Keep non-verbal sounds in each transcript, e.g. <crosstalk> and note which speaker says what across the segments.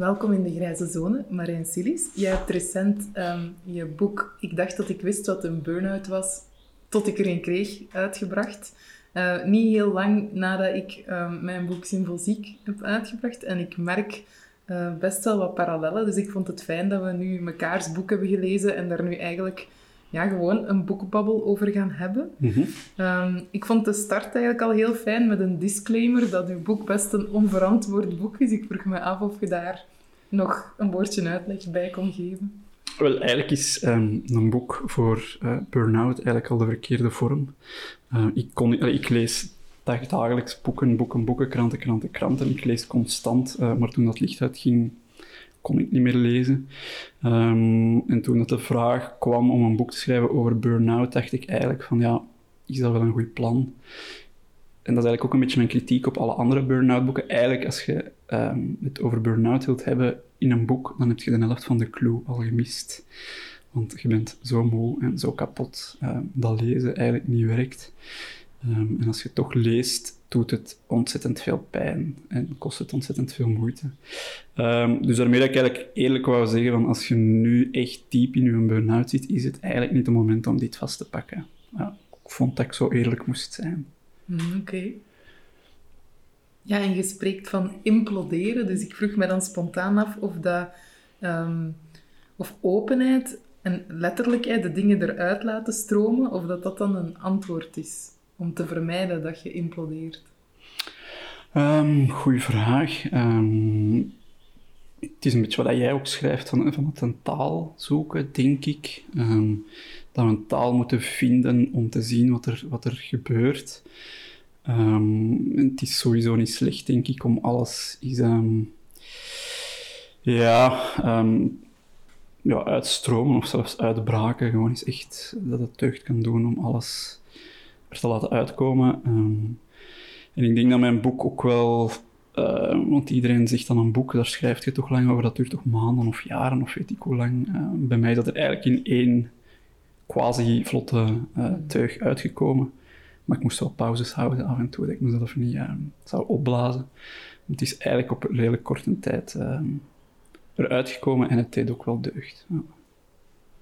Speaker 1: Welkom in de Grijze Zone, Marijn Silis. Jij hebt recent um, je boek Ik dacht dat ik wist wat een burn-out was, tot ik er een kreeg, uitgebracht. Uh, niet heel lang nadat ik um, mijn boek Zinvol Ziek heb uitgebracht. En ik merk uh, best wel wat parallellen. Dus ik vond het fijn dat we nu mekaars boek hebben gelezen en daar nu eigenlijk ja, gewoon een boekbabbel over gaan hebben. Mm -hmm. um, ik vond de start eigenlijk al heel fijn met een disclaimer dat uw boek best een onverantwoord boek is. Ik vroeg me af of je daar nog een woordje uitleg bij kon geven.
Speaker 2: Wel, eigenlijk is een boek voor uh, burn-out eigenlijk al de verkeerde vorm. Uh, ik, kon, ik lees dagelijks boeken, boeken, boeken, kranten, kranten, kranten. Ik lees constant, maar toen dat licht uitging, kon ik niet meer lezen. Um, en toen dat de vraag kwam om een boek te schrijven over burn-out, dacht ik eigenlijk van ja, is dat wel een goed plan? En dat is eigenlijk ook een beetje mijn kritiek op alle andere burn-out boeken. Eigenlijk, als je um, het over burn-out wilt hebben in een boek, dan heb je de helft van de clue al gemist. Want je bent zo moe en zo kapot um, dat lezen eigenlijk niet werkt. Um, en als je toch leest, doet het ontzettend veel pijn en kost het ontzettend veel moeite. Dus daarmee dat ik eigenlijk eerlijk wou zeggen, van als je nu echt diep in je burn-out zit, is het eigenlijk niet het moment om dit vast te pakken. Ja, ik vond dat ik zo eerlijk moest zijn.
Speaker 1: Mm, Oké. Ja, en je spreekt van imploderen, dus ik vroeg me dan spontaan af of dat... Um, of openheid en letterlijkheid de dingen eruit laten stromen, of dat dat dan een antwoord is om te vermijden dat je implodeert?
Speaker 2: Um, goeie vraag. Um, het is een beetje wat jij ook schrijft, van, van het een taal zoeken, denk ik. Um, dat we een taal moeten vinden om te zien wat er, wat er gebeurt. Het is sowieso niet slecht, denk ik, om alles is... ja, ja, uitstromen of zelfs uitbraken. Gewoon is echt dat het deugd kan doen om alles er te laten uitkomen. Um, en ik denk dat mijn boek ook wel, want iedereen zegt dan een boek, daar schrijf je toch lang over, dat duurt toch maanden of jaren of weet ik hoe lang. Bij mij is dat er eigenlijk in één quasi-vlotte uh, teug uitgekomen. Maar ik moest wel pauzes houden af en toe, dat ik mezelf niet zou opblazen. Het is eigenlijk op een redelijk korte tijd ehm, eruit gekomen en het deed ook wel deugd. Ja.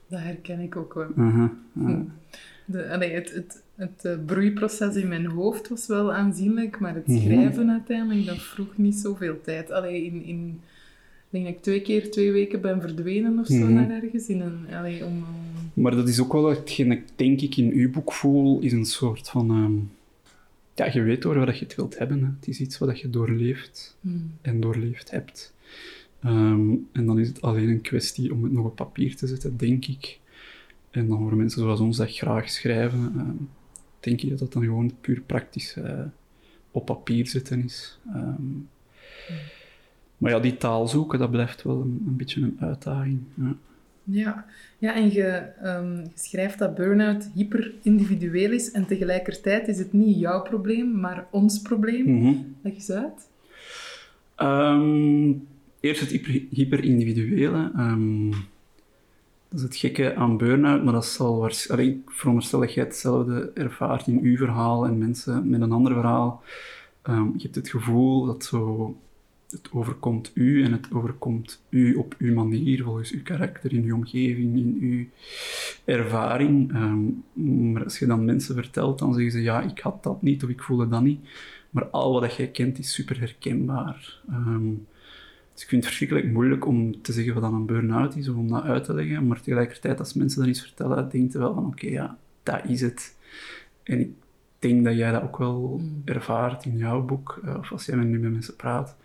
Speaker 1: Dat herken ik ook wel. -huh, -huh. De, allee, het, het, het uh, broeiproces in mijn hoofd was wel aanzienlijk, maar het schrijven mm -hmm. uiteindelijk, dat vroeg niet zoveel tijd. Allee, in, in, denk dat ik twee keer twee weken ben verdwenen of zo -hmm. naar ergens. In een, allee, om.
Speaker 2: Maar dat is ook wel hetgeen ik denk ik in uw boek voel, is een soort van... Um, ja, je weet door wat je het wilt hebben. Hè. Het is iets wat je doorleeft mm. en doorleefd hebt. Um, en dan is het alleen een kwestie om het nog op papier te zetten, denk ik. En dan horen mensen zoals ons dat graag schrijven. Uh, denk je dat dat dan gewoon puur praktisch uh, op papier zetten is. Um, maar ja, die taal zoeken, dat blijft wel een, een beetje een uitdaging. Ja.
Speaker 1: Ja, ja en je, um, je schrijft dat burn-out hyper-individueel is en tegelijkertijd is het niet jouw probleem, maar ons probleem. Mm -hmm. Leg eens uit.
Speaker 2: Um, eerst het hyper-individuele. Um, dat is het gekke aan burn-out, maar dat zal waarschijnlijk... Ik veronderstel dat jij hetzelfde ervaart in uw verhaal en mensen met een ander verhaal. Je hebt het gevoel dat zo... Het overkomt u en het overkomt u op uw manier, volgens uw karakter, in uw omgeving, in uw ervaring. Um, maar als je dan mensen vertelt, dan zeggen ze ja, ik had dat niet of ik voelde dat niet. Maar al wat jij kent is super herkenbaar. Um, Dus ik vind het verschrikkelijk moeilijk om te zeggen wat dan een burn-out is, of om dat uit te leggen. Maar tegelijkertijd, als mensen dat eens vertellen, denk je wel van, oké, ja, dat is het. En denk dat jij dat ook wel
Speaker 1: Mm.
Speaker 2: ervaart in jouw boek, eh, of als jij nu met mensen praat.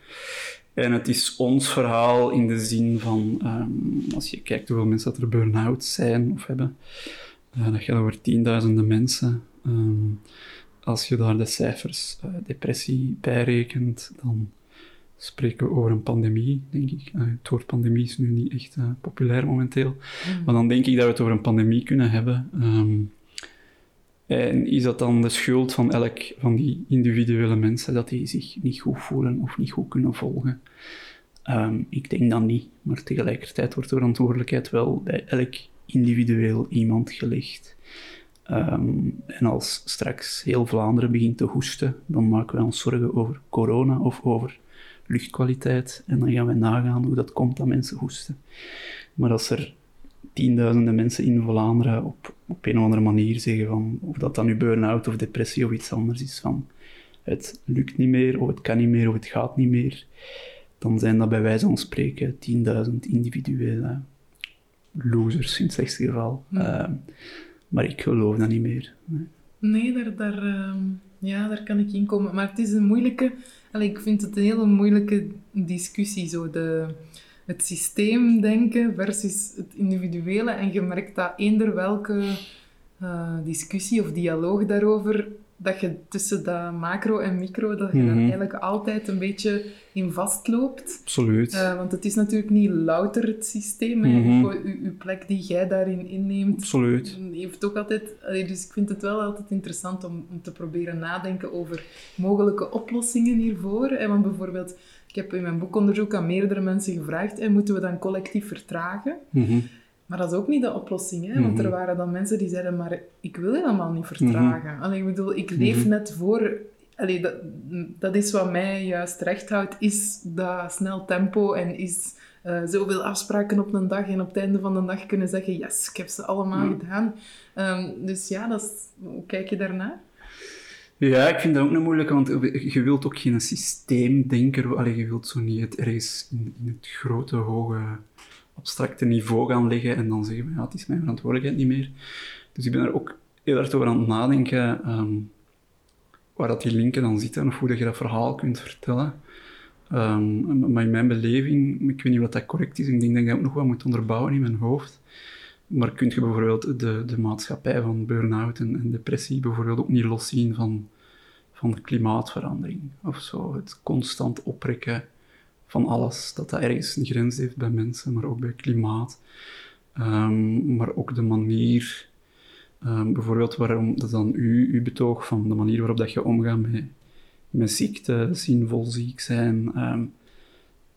Speaker 2: En het is ons verhaal in de zin van, ehm, als je kijkt hoeveel mensen dat er burn-out zijn of hebben, eh, dat gaat over tienduizenden mensen. Ehm, als je daar de cijfers eh, depressie bij rekent, dan spreken we over een pandemie, denk ik. Het woord pandemie is nu niet echt populair momenteel. Maar dan denk ik dat we het over een pandemie kunnen hebben. Ehm, en is dat dan de schuld van elk van die individuele mensen dat die zich niet goed voelen of niet goed kunnen volgen? Ehm, ik denk dat niet, maar tegelijkertijd wordt de verantwoordelijkheid wel bij elk individueel iemand gelegd. Ehm, en als straks heel Vlaanderen begint te hoesten, dan maken wij ons zorgen over corona of over luchtkwaliteit. En dan gaan we nagaan hoe dat komt dat mensen hoesten. Maar als er tienduizenden mensen in Vlaanderen op, op een of andere manier zeggen van, of dat dan nu burn-out of depressie of iets anders is, van het lukt niet meer, of het kan niet meer, of het gaat niet meer, dan zijn dat bij wijze van spreken 10.000 individuele losers in het slechtste geval.
Speaker 1: Ja.
Speaker 2: Ehm, maar ik geloof dat niet meer. Nee.
Speaker 1: Nee, daar, daar, ehm, ja, daar kan ik in komen. Maar het is een moeilijke... Allee, ik vind het een hele moeilijke discussie, zo de, het systeemdenken versus het individuele. En je merkt dat eender welke eh, discussie of dialoog daarover, dat je tussen dat macro en micro, dat je
Speaker 2: Mhm.
Speaker 1: daar eigenlijk altijd een beetje in vastloopt.
Speaker 2: Absoluut.
Speaker 1: Eh, want het is natuurlijk niet louter het systeem. hè.
Speaker 2: Mhm.
Speaker 1: Uw- plek die jij daarin inneemt,
Speaker 2: Absoluut.
Speaker 1: heeft ook altijd... dus ik vind het wel altijd interessant om, om te proberen nadenken over mogelijke oplossingen hiervoor. hè. Want bijvoorbeeld, ik heb in mijn boekonderzoek aan meerdere mensen gevraagd, hè, moeten we dan collectief vertragen?
Speaker 2: Mhm.
Speaker 1: Maar dat is ook niet de oplossing, hè? want
Speaker 2: Mhm.
Speaker 1: er waren dan mensen die zeiden, maar ik wil helemaal niet vertragen. Allee, ik bedoel, ik leef
Speaker 2: Mhm.
Speaker 1: net voor... Allee, dat, dat is wat mij juist recht houdt, is dat snel tempo en is eh, zoveel afspraken op een dag en op het einde van de dag kunnen zeggen, yes, ik heb ze allemaal gedaan. Ehm, dus ja, dat is, hoe kijk je daarnaar?
Speaker 2: Ja, ik vind dat ook een moeilijke, want je wilt ook geen systeemdenker, allee, je wilt zo niet het ergens in, het grote, hoge, abstracte niveau gaan leggen en dan zeggen ja, het is mijn verantwoordelijkheid niet meer. Dus ik ben er ook heel erg over aan het nadenken ehm, waar dat die linken dan zitten of hoe dat je dat verhaal kunt vertellen. Ehm, maar in mijn beleving, ik weet niet of dat correct is, ik denk dat ik dat ook nog wel moet onderbouwen in mijn hoofd. Maar kun je bijvoorbeeld de, de maatschappij van burn-out en, depressie bijvoorbeeld ook niet loszien van, van de klimaatverandering of zo? Het constant oprekken van alles, dat dat ergens een grens heeft bij mensen, maar ook bij klimaat. Ehm, maar ook de manier, ehm, bijvoorbeeld waarom dat dan u, uw betoog van de manier waarop dat je omgaat met, met ziekte, zinvol ziek zijn, ehm,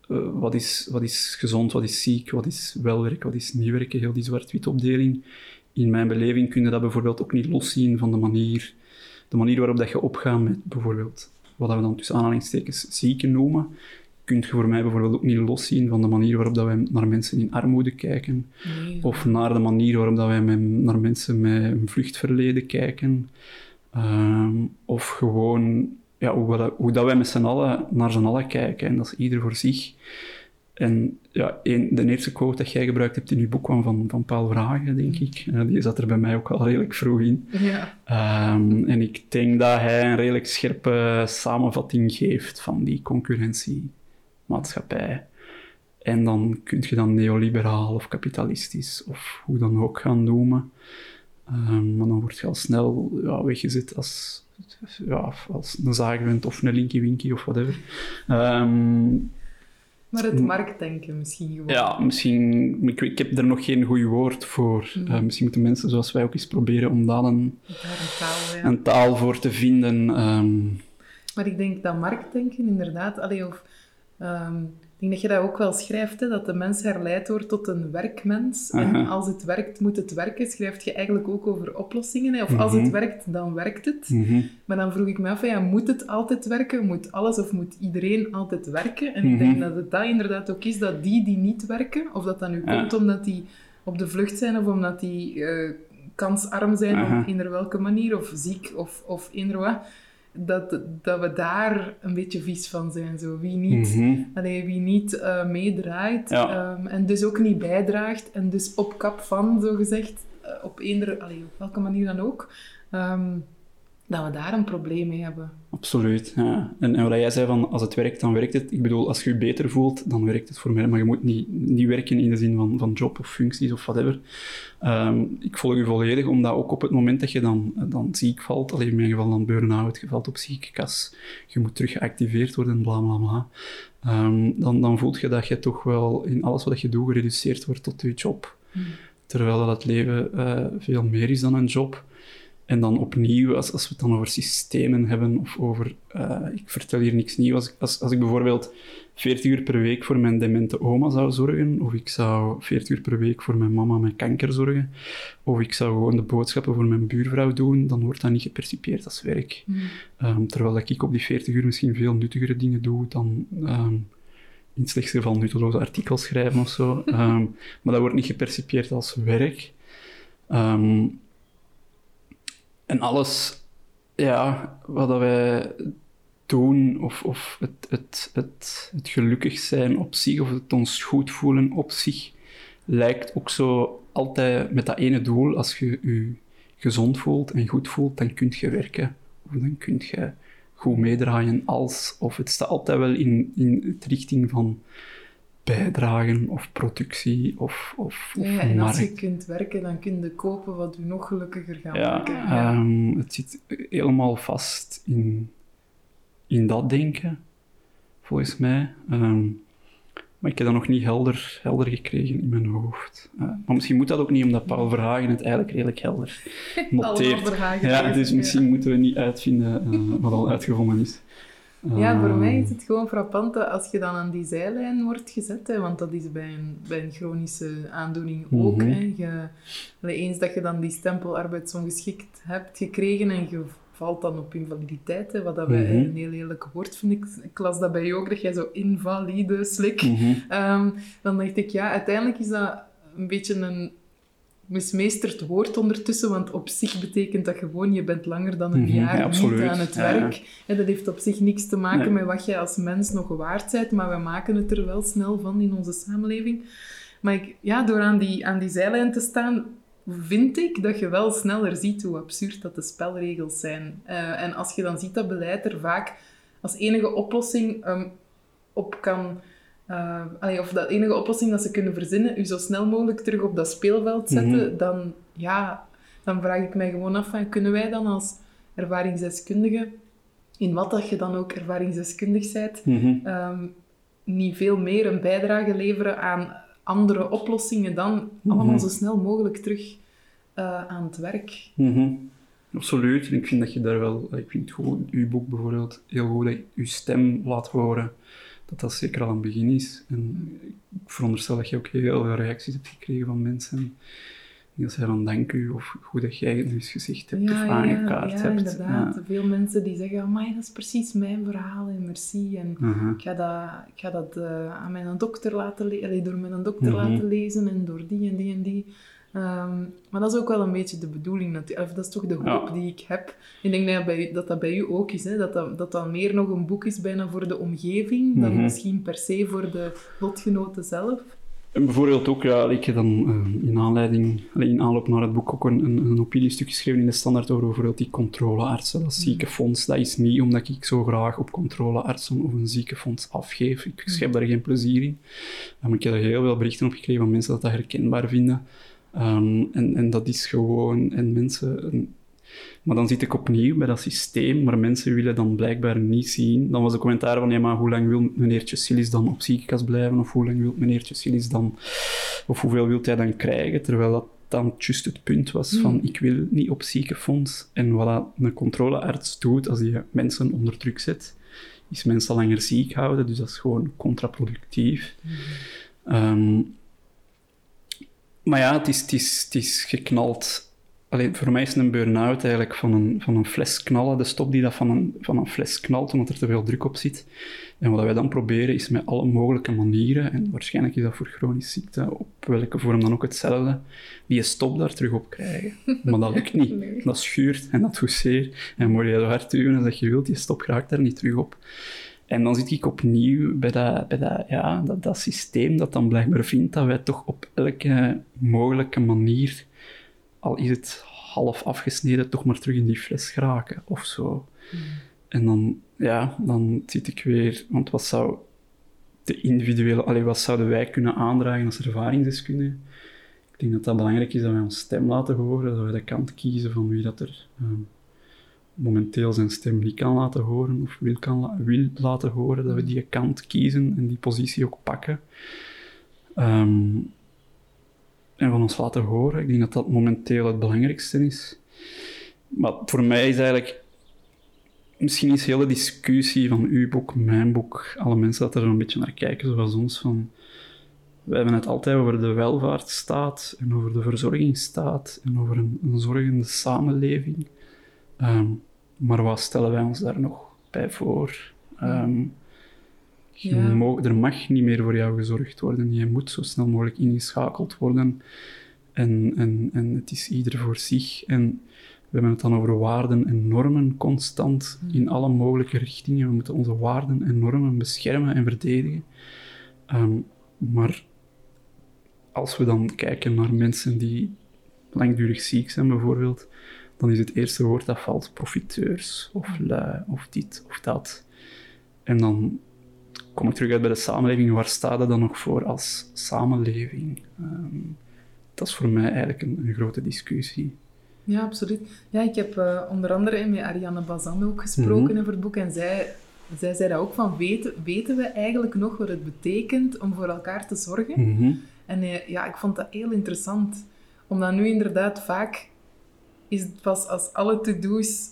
Speaker 2: eh, wat, is, wat is gezond, wat is ziek, wat is welwerk, wat is niet werken, heel die zwart-wit opdeling. In mijn beleving kun je dat bijvoorbeeld ook niet loszien van de manier, de manier waarop dat je opgaat met bijvoorbeeld, wat we dan tussen aanhalingstekens zieken noemen, kun je voor mij bijvoorbeeld ook niet loszien van de manier waarop dat wij naar mensen in armoede kijken,
Speaker 1: Nee.
Speaker 2: of naar de manier waarop dat wij naar mensen met een vluchtverleden kijken. Ehm, of gewoon ja, hoe, we dat- hoe dat wij met z'n allen naar z'n allen kijken. En dat is ieder voor zich. En ja, een, de eerste quote dat jij gebruikt hebt in je boek kwam van, van Paul Vragen, denk ik. Die zat er bij mij ook al redelijk vroeg in.
Speaker 1: Ja.
Speaker 2: Ehm, en ik denk dat hij een redelijk scherpe samenvatting geeft van die concurrentiemaatschappij. En dan kun je dan neoliberaal of kapitalistisch of hoe dan ook gaan noemen. Ehm, maar dan word je al snel ja, weggezet als, ja, als een zaagwend of een linky winky of whatever. Ehm,
Speaker 1: Maar het marktdenken misschien gewoon.
Speaker 2: ja, misschien... Ik, ik heb er nog geen goed woord voor.
Speaker 1: Mhm.
Speaker 2: Eh, misschien moeten mensen zoals wij ook eens proberen om daar een,
Speaker 1: Daar een taal, ja.
Speaker 2: een taal voor te vinden. ehm,
Speaker 1: Maar ik denk dat marktdenken inderdaad, allee, of, ehm, ik denk dat je dat ook wel schrijft, hè, dat de mens herleid wordt tot een werkmens. En als het werkt, moet het werken. Schrijft je eigenlijk ook over oplossingen. Hè? Of als
Speaker 2: Mhm.
Speaker 1: het werkt, dan werkt het.
Speaker 2: mhm.
Speaker 1: Maar dan vroeg ik me af, ja, moet het altijd werken? Moet alles of moet iedereen altijd werken? En ik
Speaker 2: Mhm.
Speaker 1: denk dat het dat inderdaad ook is, dat die die niet werken, of dat dat nu komt omdat die op de vlucht zijn of omdat die eh, kansarm zijn op eender welke manier, of ziek of, of eender wat, dat, dat we daar een beetje vies van zijn. Zo. Wie niet,
Speaker 2: Mhm.
Speaker 1: allee, wie niet eh, meedraait
Speaker 2: Ja.
Speaker 1: ehm, en dus ook niet bijdraagt en dus op kap van, zogezegd, uh, op eender, allee, op welke manier dan ook, ehm, dat we daar een probleem mee hebben.
Speaker 2: Absoluut, ja. En, en wat jij zei van, als het werkt, dan werkt het. Ik bedoel, als je je beter voelt, dan werkt het voor mij. Maar je moet niet, niet werken in de zin van, van job of functies of whatever. Ehm, ik volg je volledig, omdat ook op het moment dat je dan, dan ziek valt, alleen in mijn geval dan burn-out, je valt op ziekenkas, je moet terug geactiveerd worden, bla bla bla. Ehm, dan, dan voelt je dat je toch wel in alles wat je doet gereduceerd wordt tot je job. Terwijl dat het leven eh, veel meer is dan een job. En dan opnieuw, als, als we het dan over systemen hebben of over... eh, ik vertel hier niks nieuws. Als, als, als ik bijvoorbeeld 40 uur per week voor mijn demente oma zou zorgen, of ik zou 40 uur per week voor mijn mama met kanker zorgen, of ik zou gewoon de boodschappen voor mijn buurvrouw doen, dan wordt dat niet gepercipieerd als werk. Ehm, terwijl ik op die 40 uur misschien veel nuttigere dingen doe dan... ehm, in het slechtste geval nutteloze artikels schrijven of zo. <laughs> Ehm, maar dat wordt niet gepercipieerd als werk. Ehm, en alles ja, wat wij doen, of, of het, het, het, het gelukkig zijn op zich, of het ons goed voelen op zich, lijkt ook zo altijd met dat ene doel. Als je je gezond voelt en goed voelt, dan kun je werken. Of dan kun je goed meedraaien als... Of het staat altijd wel in, in het richting van bijdragen of productie of, of, of
Speaker 1: Ja, en als je kunt werken, dan kun je kopen wat je nog gelukkiger gaat
Speaker 2: Ja,
Speaker 1: maken.
Speaker 2: ehm, het zit helemaal vast in, in dat denken, volgens mij. Ehm, maar ik heb dat nog niet helder, helder gekregen in mijn hoofd. Eh, maar misschien moet dat ook niet, omdat Paul Verhagen het eigenlijk redelijk helder <laughs> noteert.
Speaker 1: Verhagen
Speaker 2: Ja, dus misschien moeten we niet uitvinden eh, wat al uitgevonden is.
Speaker 1: Ja, voor
Speaker 2: Ehm,
Speaker 1: mij is het gewoon frappant als je dan aan die zijlijn wordt gezet, hè, want dat is bij een, bij een chronische aandoening ook.
Speaker 2: Mhm.
Speaker 1: hè. Je, eens dat je dan die stempel arbeidsongeschikt hebt gekregen en je valt dan op invaliditeit, hè, wat dat
Speaker 2: Mhm.
Speaker 1: een heel lelijk woord vind ik. Ik las dat bij jou ook, dat jij zo invalide slik.
Speaker 2: mhm.
Speaker 1: Ehm, dan dacht ik, ja, uiteindelijk is dat een beetje een mismeesterd woord ondertussen, want op zich betekent dat gewoon, je bent langer dan een
Speaker 2: Mhm,
Speaker 1: jaar
Speaker 2: ja,
Speaker 1: niet aan het
Speaker 2: Ja, ja.
Speaker 1: werk. En dat heeft op zich niks te maken
Speaker 2: Nee.
Speaker 1: met wat jij als mens nog waard bent, maar we maken het er wel snel van in onze samenleving. Maar ik, ja, door aan die, aan die zijlijn te staan, vind ik dat je wel sneller ziet hoe absurd dat de spelregels zijn. Eh, en als je dan ziet dat beleid er vaak als enige oplossing ehm, op kan... eh, allee, of dat enige oplossing dat ze kunnen verzinnen, u zo snel mogelijk terug op dat speelveld zetten,
Speaker 2: Mhm.
Speaker 1: dan, ja, dan vraag ik mij gewoon af, van, kunnen wij dan als ervaringsdeskundige, in wat dat je dan ook ervaringsdeskundig bent,
Speaker 2: Mhm.
Speaker 1: ehm, niet veel meer een bijdrage leveren aan andere oplossingen dan allemaal
Speaker 2: Mhm.
Speaker 1: zo snel mogelijk terug eh, aan het werk.
Speaker 2: Absoluut. En ik vind dat je daar wel... Ik vind het goed, uw boek bijvoorbeeld, heel goed dat je je stem laat horen. Dat dat zeker al een begin is. En ik veronderstel dat je ook heel veel reacties hebt gekregen van mensen. Die zij dan dank u, of goed dat jij het nu eens gezegd hebt, of aangekaart
Speaker 1: ja,
Speaker 2: hebt.
Speaker 1: inderdaad.
Speaker 2: Ja.
Speaker 1: Veel mensen die zeggen, amai, dat is precies mijn verhaal en merci. En
Speaker 2: Mhm.
Speaker 1: ik ga dat, ik ga dat eh, aan mijn dokter laten lezen, door mijn dokter
Speaker 2: Mhm.
Speaker 1: laten lezen en door die en die en die. Ehm, maar dat is ook wel een beetje de bedoeling, dat is toch de hoop
Speaker 2: Ja.
Speaker 1: die ik heb. Ik denk dat, bij, dat dat bij u ook is, hè? Dat, dat, dat dat meer nog een boek is bijna voor de omgeving, dan
Speaker 2: Mhm.
Speaker 1: misschien per se voor de lotgenoten zelf.
Speaker 2: En bijvoorbeeld ook, ja, ik heb dan eh, in aanleiding, in aanloop naar het boek ook een, een, een opiniestuk geschreven in de standaard over bijvoorbeeld die controleartsen, dat ziekenfonds. Dat is niet omdat ik zo graag op controleartsen of een ziekenfonds afgeef. Ik schep daar geen plezier in. Maar ik heb er heel veel berichten op gekregen van mensen dat dat herkenbaar vinden. Ehm, en, en dat is gewoon, en mensen... maar dan zit ik opnieuw bij dat systeem, maar mensen willen dan blijkbaar niet zien. Dan was de commentaar van, ja, maar hoe lang wil meneertje Silis dan op ziekenkast blijven? Of hoe lang wil meneertje Silis dan... Of hoeveel wil hij dan krijgen? Terwijl dat dan juist het punt was van, ik wil niet op ziekenfonds. En wat een controlearts doet, als hij mensen onder druk zet, is mensen langer ziek houden. Dus dat is gewoon contraproductief. Ehm, maar ja, het is, het is, het is geknald. Alleen voor mij is een burn-out eigenlijk van een, van een fles knallen. De stop die dat van een, van een fles knalt, omdat er te veel druk op zit, En wat wij dan proberen is met alle mogelijke manieren, en waarschijnlijk is dat voor chronische ziekte op welke vorm dan ook hetzelfde, die stop daar terug op krijgen. Maar dat lukt niet. <laughs> Dat schuurt en dat doet zeer. En moet je zo hard duwen als je wilt, die stop raakt daar niet terug op. En dan zit ik opnieuw bij, dat, bij dat, ja, dat, dat systeem dat dan blijkbaar vindt dat wij toch op elke mogelijke manier, al is het half afgesneden, toch maar terug in die fles geraken of zo. Hmm. En dan, ja, dan zit ik weer, want wat zou de individuele, allee, wat zouden wij kunnen aandragen als ervaringsdeskundige? Ik denk dat dat belangrijk is dat wij ons stem laten horen, dat wij de kant kiezen van wie dat er ehm, momenteel zijn stem niet kan laten horen of wil, kan, wil laten horen, dat we die kant kiezen en die positie ook pakken. Ehm, en van ons laten horen. Ik denk dat dat momenteel het belangrijkste is. Maar voor mij is eigenlijk misschien is hele discussie van uw boek, mijn boek, alle mensen dat er een beetje naar kijken, zoals ons, van we hebben het altijd over de welvaartsstaat en over de verzorgingsstaat en over een, een zorgende samenleving. Ehm, maar wat stellen wij ons daar nog bij voor? Ehm, er mag niet meer voor jou gezorgd worden. Je moet zo snel mogelijk ingeschakeld worden. En, en, en het is ieder voor zich. En we hebben het dan over waarden en normen constant in mm. alle mogelijke richtingen. We moeten onze waarden en normen beschermen en verdedigen. Ehm, maar als we dan kijken naar mensen die langdurig ziek zijn, bijvoorbeeld, dan is het eerste woord dat valt profiteurs, of lui, of dit of dat. En dan kom ik terug uit bij de samenleving. Waar staat dat dan nog voor als samenleving? Ehm, dat is voor mij eigenlijk een, een, grote discussie.
Speaker 1: Ja, absoluut. Ja, ik heb uh, onder andere met Ariane Bazan ook gesproken mm over het boek. En zij, zij zei dat ook van, weten, weten we eigenlijk nog wat het betekent om voor elkaar te zorgen?
Speaker 2: Mhm.
Speaker 1: En uh, ja, ik vond dat heel interessant. Omdat nu inderdaad vaak is het pas als alle to-do's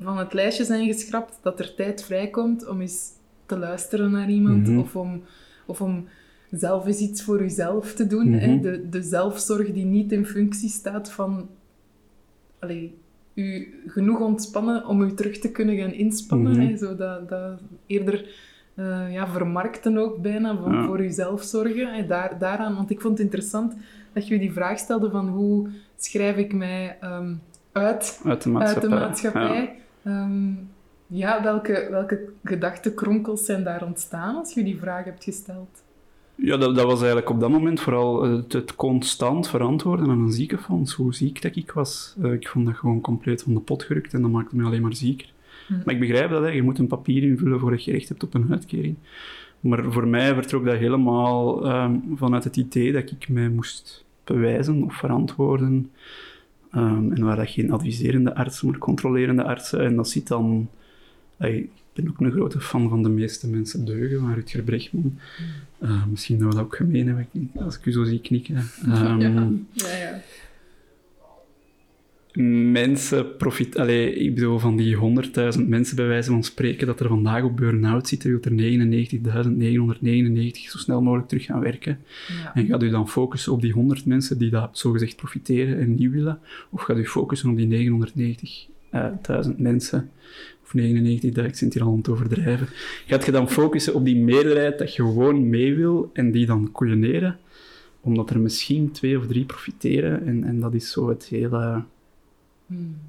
Speaker 1: van het lijstje zijn geschrapt, dat er tijd vrijkomt om eens te luisteren naar iemand mhm. of, om, of om zelf eens iets voor jezelf te doen. hè? Mhm. De, de zelfzorg die niet in functie staat van allee, u genoeg ontspannen om u terug te kunnen gaan inspannen. Mm hè? Zo dat, dat eerder uh, ja, vermarkten ook bijna, van voor uzelf zorgen. Hè? Daar, daaraan, want ik vond het interessant dat je die vraag stelde van hoe schrijf ik mij um, uit,
Speaker 2: uit de maatschappij.
Speaker 1: Uit de maatschappij. Ja. Um, ja, welke, welke gedachtenkronkels zijn daar ontstaan als je die vraag hebt gesteld?
Speaker 2: Ja, dat, dat was eigenlijk op dat moment vooral het, het, constant verantwoorden aan een ziekenfonds. Hoe ziek dat ik was. Uh, ik vond dat gewoon compleet van de pot gerukt en dat maakte me alleen maar zieker. Hm. Maar ik begrijp dat, hè. je moet een papier invullen voordat je recht hebt op een uitkering. Maar voor mij vertrok dat helemaal um, vanuit het idee dat ik mij moest bewijzen of verantwoorden. Um, en waar dat geen adviserende artsen, maar controlerende artsen. En dat zit dan... ik ben ook een grote fan van de meeste mensen deugen, maar Rutger Brechtman. Uh, misschien dat we dat ook gemeen hebben, als ik u zo zie knikken. Um, <laughs>
Speaker 1: ja, ja, ja
Speaker 2: mensen profit... Allee, ik bedoel, van die 100.000 mensen bij wijze van spreken dat er vandaag op burn-out zitten, wil er 99.999 zo snel mogelijk terug gaan werken. Ja. En gaat u dan focussen op die 100 mensen die dat zogezegd profiteren en niet willen? Of gaat u focussen op die 990.000 mensen? Of 99, ik zit hier al aan het overdrijven. Gaat je dan focussen op die meerderheid dat je gewoon mee wil en die dan koeioneren? Omdat er misschien twee of drie profiteren en, en dat is zo het hele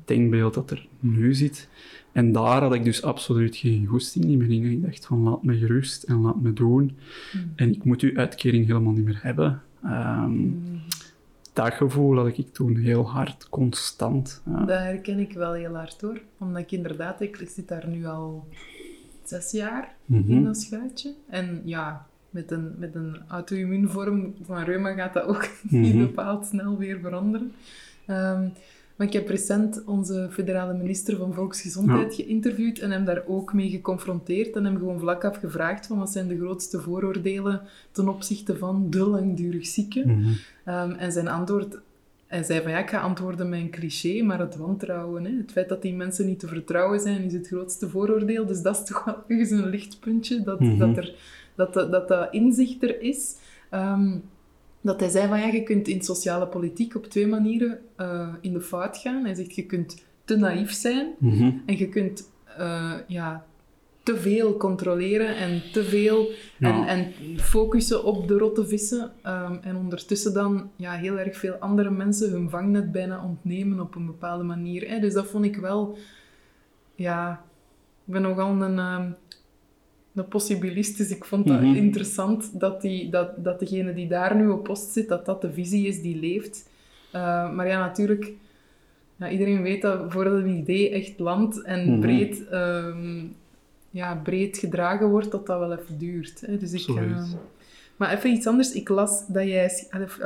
Speaker 2: denkbeeld dat er nu zit. En daar had ik dus absoluut geen goesting meer in. Ik dacht van, laat me gerust en laat me doen. Hmm. En ik moet uw uitkering helemaal niet meer hebben. Um, Dat gevoel had ik toen heel hard, constant.
Speaker 1: Ja. Dat herken ik wel heel hard hoor. Omdat ik inderdaad, ik zit daar nu al zes jaar mhm. in dat schuitje. En ja, met een, met een auto-immuunvorm van reuma gaat dat ook <laughs> niet mhm. bepaald snel weer veranderen. Um, maar ik heb recent onze federale minister van Volksgezondheid geïnterviewd en hem daar ook mee geconfronteerd en hem gewoon vlak af gevraagd van wat zijn de grootste vooroordelen ten opzichte van de langdurig zieken.
Speaker 2: Mhm.
Speaker 1: Ehm, en zijn antwoord, hij zei van ja, ik ga antwoorden met een cliché, maar het wantrouwen, hè, het feit dat die mensen niet te vertrouwen zijn, is het grootste vooroordeel. Dus dat is toch wel <laughs> eens een lichtpuntje, dat, mhm. dat, er, dat, dat, dat, inzicht er is. Um, dat hij zei van ja, je kunt in sociale politiek op twee manieren uh, in de fout gaan. Hij zegt je kunt te naïef zijn
Speaker 2: mhm.
Speaker 1: en je kunt uh, ja, te veel controleren en te veel
Speaker 2: Ja.
Speaker 1: en, en focussen op de rotte vissen. ehm, en ondertussen dan ja, heel erg veel andere mensen hun vangnet bijna ontnemen op een bepaalde manier. Hè. Dus dat vond ik wel... Ja, ik ben nogal een, ehm, een possibilist, dus ik vond dat
Speaker 2: Mhm.
Speaker 1: interessant dat, die, dat, dat degene die daar nu op post zit, dat dat de visie is die leeft. Eh, maar ja, natuurlijk... Ja, iedereen weet dat voordat een idee echt landt en
Speaker 2: Mhm.
Speaker 1: breed, ehm, ja, breed gedragen wordt, dat dat wel even duurt. Hè. Dus ik, ehm, maar even iets anders. Ik las, dat jij,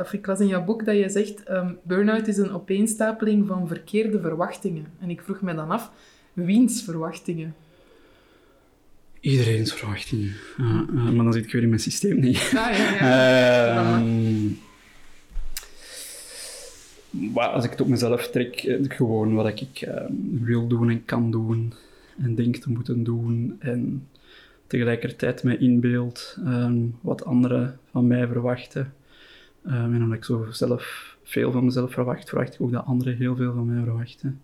Speaker 1: of- ik las in jouw boek dat jij zegt ehm burn-out is een opeenstapeling van verkeerde verwachtingen. En ik vroeg me dan af, wiens verwachtingen?
Speaker 2: Iedereen's verwachtingen. Ja, maar dan zit ik weer in mijn systeem niet.
Speaker 1: Ah, ja, ja. <laughs>
Speaker 2: Ehm, maar als ik het op mezelf trek, eh, gewoon wat ik ehm, wil doen en kan doen en denk te moeten doen en tegelijkertijd mij inbeeld ehm, wat anderen van mij verwachten. Ehm, en omdat ik zo zelf veel van mezelf verwacht, verwacht ik ook dat anderen heel veel van mij verwachten.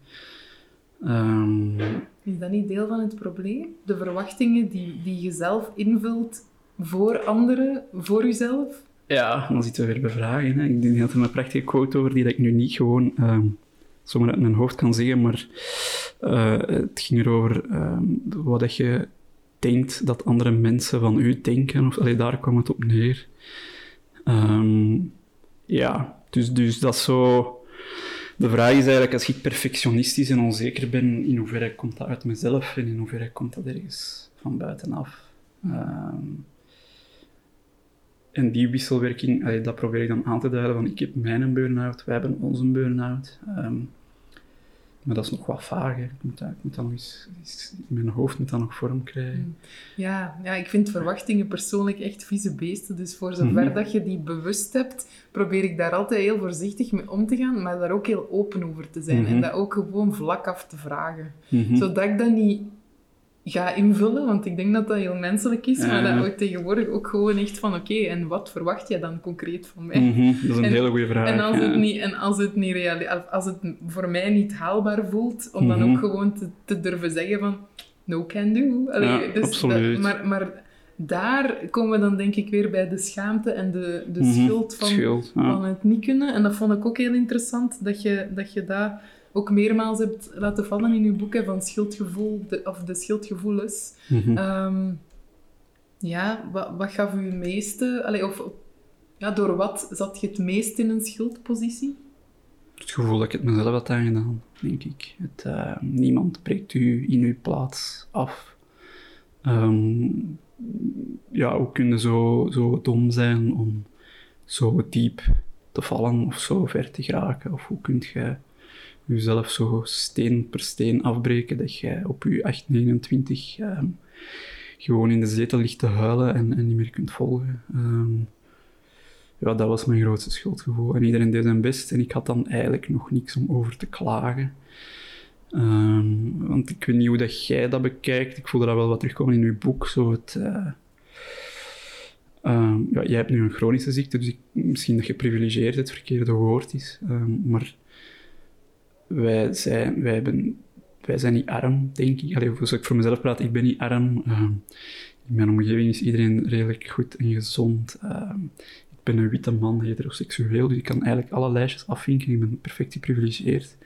Speaker 2: Ehm,
Speaker 1: Is dat niet deel van het probleem? De verwachtingen die, die je zelf invult voor anderen, voor jezelf?
Speaker 2: Ja, dan zitten we weer bij vragen. Hè. Ik denk dat er een prachtige quote over die dat ik nu niet gewoon ehm, zomaar uit mijn hoofd kan zeggen, maar eh, het ging erover ehm, wat dat je denkt dat andere mensen van u denken. Of, allee, daar kwam het op neer. Ehm, ja, dus, dus dat is zo... De vraag is eigenlijk, als ik perfectionistisch en onzeker ben, in hoeverre komt dat uit mezelf en in hoeverre komt dat ergens van buitenaf? Ehm, en die wisselwerking, dat probeer ik dan aan te duiden van ik heb mijn burn-out, wij hebben onze burn-out. Ehm, maar dat is nog wat vaag. hè. Ik moet dat, ik moet dat nog eens, mijn hoofd moet dat nog vorm krijgen.
Speaker 1: Ja, ja, ik vind verwachtingen persoonlijk echt vieze beesten. Dus voor zover
Speaker 2: Mhm.
Speaker 1: dat je die bewust hebt, probeer ik daar altijd heel voorzichtig mee om te gaan, maar daar ook heel open over te zijn.
Speaker 2: Mhm.
Speaker 1: En dat ook gewoon vlak af te vragen.
Speaker 2: Mhm.
Speaker 1: Zodat ik dat niet ga invullen, want ik denk dat dat heel menselijk is, maar dat ook tegenwoordig ook gewoon echt van, oké, en wat verwacht jij dan concreet van mij?
Speaker 2: Mhm, Dat is een
Speaker 1: En-
Speaker 2: hele goede vraag.
Speaker 1: En als,
Speaker 2: ja.
Speaker 1: het niet, en als het, niet als het voor mij niet haalbaar voelt, om dan
Speaker 2: Mhm.
Speaker 1: ook gewoon te, te durven zeggen van no can do. Allee,
Speaker 2: Ja,
Speaker 1: dus
Speaker 2: absoluut.
Speaker 1: dat- maar, maar daar komen we dan denk ik weer bij de schaamte en de, de
Speaker 2: Mhm,
Speaker 1: schuld van,
Speaker 2: Schuld, ja.
Speaker 1: van het niet kunnen. En dat vond ik ook heel interessant, dat je dat, je dat ook meermaals hebt laten vallen in je boeken van schuldgevoel, de, of de schuldgevoelens.
Speaker 2: Mhm.
Speaker 1: Ehm, ja, wat, wat gaf u het meeste... Allee, of, ja, door wat zat je het meest in een schuldpositie?
Speaker 2: Het gevoel dat ik het mezelf had aangedaan, denk ik. Het, eh, niemand breekt u in uw plaats af. Ehm, ja, hoe kun je zo, zo dom zijn om zo diep te vallen of zo ver te geraken? Of hoe kun je jezelf zo steen per steen afbreken dat je op je 8, 29 ehm, gewoon in de zetel ligt te huilen en, en niet meer kunt volgen? Ehm, ja, dat was mijn grootste schuldgevoel. En iedereen deed zijn best en ik had dan eigenlijk nog niks om over te klagen. Ehm, want ik weet niet hoe dat jij dat bekijkt. Ik voelde dat wel wat terugkomen in uw boek. Zo het, eh, ja, jij hebt nu een chronische ziekte, dus ik, misschien dat geprivilegeerd het verkeerde woord is. Maar wij zijn, wij, hebben, wij zijn niet arm, denk ik. Allee, als ik voor mezelf praat, ik ben niet arm. Ehm, in mijn omgeving is iedereen redelijk goed en gezond. Ehm, ik ben een witte man, heteroseksueel, dus ik kan eigenlijk alle lijstjes afvinken. Ik ben perfect geprivilegeerd.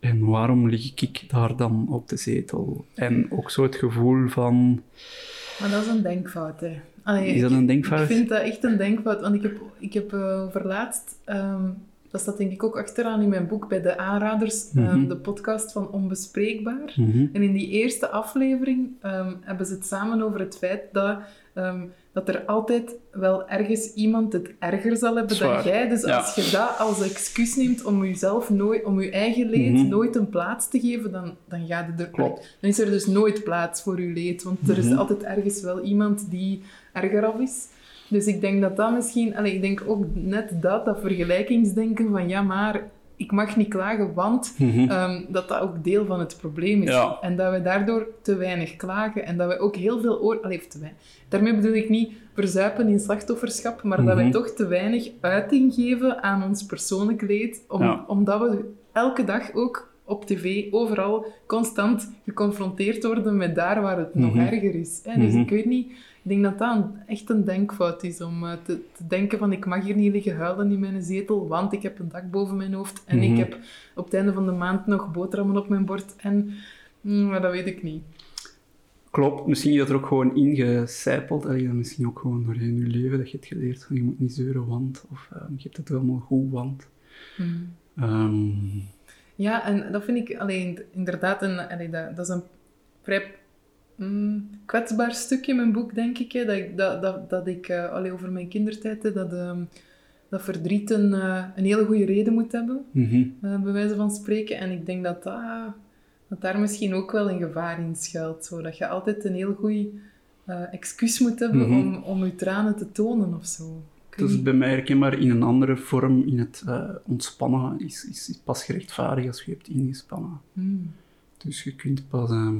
Speaker 2: En waarom lig ik daar dan op de zetel? En ook zo het gevoel van...
Speaker 1: Maar dat is een denkfout, hè. Allee,
Speaker 2: Is dat een denkfout?
Speaker 1: Ik vind dat echt een denkfout, want ik heb, ik heb eh, overlaatst... ehm, dat staat denk ik ook achteraan in mijn boek bij de aanraders, ehm,
Speaker 2: Mhm.
Speaker 1: de podcast van Onbespreekbaar.
Speaker 2: Mhm.
Speaker 1: En in die eerste aflevering ehm, hebben ze het samen over het feit dat, ehm, dat er altijd wel ergens iemand het erger zal hebben dan jij. Dus
Speaker 2: Ja.
Speaker 1: als je dat als excuus neemt om jezelf nooit, om je eigen leed
Speaker 2: Mhm.
Speaker 1: nooit een plaats te geven, dan, dan gaat het er...
Speaker 2: Klopt.
Speaker 1: Dan is er dus nooit plaats voor je leed, want er is altijd ergens wel iemand die erger af is. Dus ik denk dat dat misschien... Allee, ik denk ook net dat, dat vergelijkingsdenken van ja, maar ik mag niet klagen, want
Speaker 2: Mhm.
Speaker 1: ehm, dat dat ook deel van het probleem is.
Speaker 2: Ja.
Speaker 1: En dat we daardoor te weinig klagen en dat we ook heel veel oor... Allee, te weinig. Daarmee bedoel ik niet verzuipen in slachtofferschap, maar dat we
Speaker 2: Mhm.
Speaker 1: toch te weinig uiting geven aan ons persoonlijk leed, om,
Speaker 2: Ja.
Speaker 1: omdat we elke dag ook op tv, overal, constant geconfronteerd worden met daar waar het nog
Speaker 2: Mhm.
Speaker 1: erger is. Hè? Dus ik weet niet, ik denk dat dat een- echt een denkfout is om eh, te, te denken van ik mag hier niet liggen huilen in mijn zetel, want ik heb een dak boven mijn hoofd en
Speaker 2: Mhm.
Speaker 1: ik heb op het einde van de maand nog boterhammen op mijn bord en... mm, maar dat weet ik niet.
Speaker 2: Klopt, misschien is dat er ook gewoon ingecijpeld. Dan misschien ook gewoon doorheen je leven dat je hebt geleerd van je moet niet zeuren, want. Of eh, je hebt het allemaal goed, want.
Speaker 1: Mm.
Speaker 2: Ehm,
Speaker 1: Ja, en dat vind ik alleen inderdaad een, allee, dat, dat is een vrij mm, kwetsbaar stukje in mijn boek, denk ik. Hè, dat ik, dat, dat, dat ik eh, allee, over mijn kindertijd, hè, dat, ehm, dat verdriet een, eh, een hele goede reden moet hebben, eh, bij wijze van spreken. En ik denk dat, dat, dat daar misschien ook wel een gevaar in schuilt. Zo, dat je altijd een heel goed excuus moet hebben
Speaker 2: Mhm.
Speaker 1: om, om je tranen te tonen of zo.
Speaker 2: Dat is bij mij herkenbaar in een andere vorm, in het ontspannen, is, is, is pas gerechtvaardigd als je hebt ingespannen.
Speaker 1: Mm.
Speaker 2: Dus je kunt pas ehm,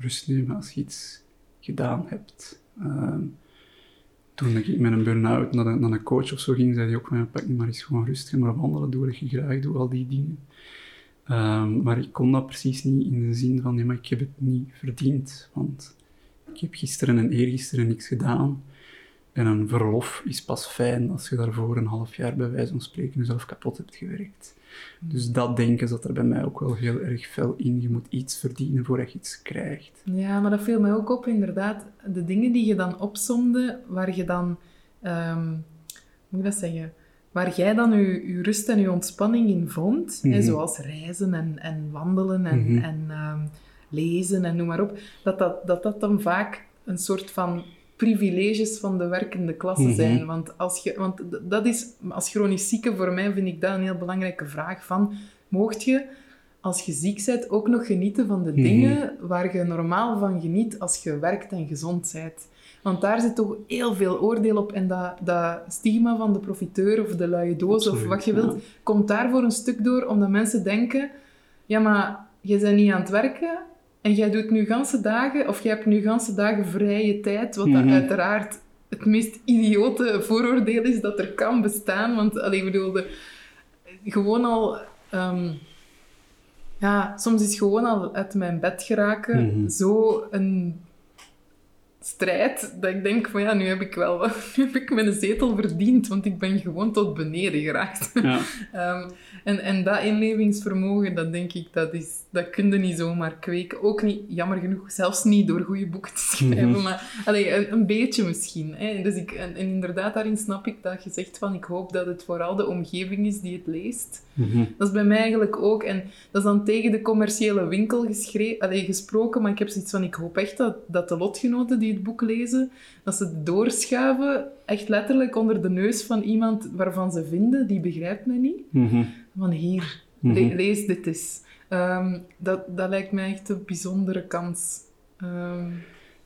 Speaker 2: rust nemen als je iets gedaan hebt. Ehm, toen ik met een burn-out naar, naar een coach of zo ging, zei hij ook van, pak nu maar eens gewoon rust, ga maar wandelen, doe wat je graag doet, al die dingen. Ehm, maar ik kon dat precies niet in de zin van, nee, maar ik heb het niet verdiend, want ik heb gisteren en eergisteren niks gedaan. En een verlof is pas fijn als je daarvoor een half jaar bij wijze van spreken jezelf kapot hebt gewerkt. Dus dat denken zat er bij mij ook wel heel erg fel in. Je moet iets verdienen voordat je iets krijgt.
Speaker 1: Ja, maar dat viel mij ook op, inderdaad. De dingen die je dan opsomde, waar je dan... ehm, hoe moet ik dat zeggen? Waar jij dan je, je rust en je ontspanning in vond, hè,
Speaker 2: Mhm.
Speaker 1: zoals reizen en, en wandelen en,
Speaker 2: Mhm.
Speaker 1: en ehm, lezen en noem maar op, dat dat, dat dat dan vaak een soort van privileges van de werkende klasse
Speaker 2: Mhm.
Speaker 1: zijn. Want, als je, want dat is, als chronisch zieke, voor mij vind ik dat een heel belangrijke vraag van, moogt je als je ziek bent ook nog genieten van de
Speaker 2: Mhm.
Speaker 1: dingen waar je normaal van geniet als je werkt en gezond bent. Want daar zit toch heel veel oordeel op. En dat, dat stigma van de profiteur of de luie doos of wat je
Speaker 2: ja.
Speaker 1: wilt, komt daar voor een stuk door, omdat mensen denken, ja, maar je bent niet aan het werken en jij doet nu ganse dagen, of jij hebt nu ganse dagen vrije tijd, wat dat
Speaker 2: Mhm.
Speaker 1: uiteraard het meest idiote vooroordeel is dat er kan bestaan. Want, allee, ik bedoel, de- gewoon al... ehm, ja, soms is gewoon al uit mijn bed geraken
Speaker 2: Mhm.
Speaker 1: zo een strijd dat ik denk van ja, nu heb ik wel <laughs> nu heb ik mijn zetel verdiend, want ik ben gewoon tot beneden geraakt.
Speaker 2: Ja. <laughs>
Speaker 1: Ehm, en, en dat inlevingsvermogen, dat denk ik, dat, is, dat kun je niet zomaar kweken. Ook niet, jammer genoeg, zelfs niet door goede boeken te schrijven,
Speaker 2: Mhm.
Speaker 1: maar allee, een, een beetje misschien. Hè. Dus ik, en, en inderdaad, daarin snap ik dat je zegt van, ik hoop dat het vooral de omgeving is die het leest.
Speaker 2: Mhm.
Speaker 1: Dat is bij mij eigenlijk ook. En dat is dan tegen de commerciële winkel allee, gesproken, maar ik heb zoiets van, ik hoop echt dat, dat de lotgenoten die het boek lezen, dat ze het doorschuiven, echt letterlijk onder de neus van iemand waarvan ze vinden, die begrijpt mij niet.
Speaker 2: Mhm.
Speaker 1: Van hier, le- lees dit eens. Ehm, dat, dat lijkt mij echt een bijzondere kans. Ehm,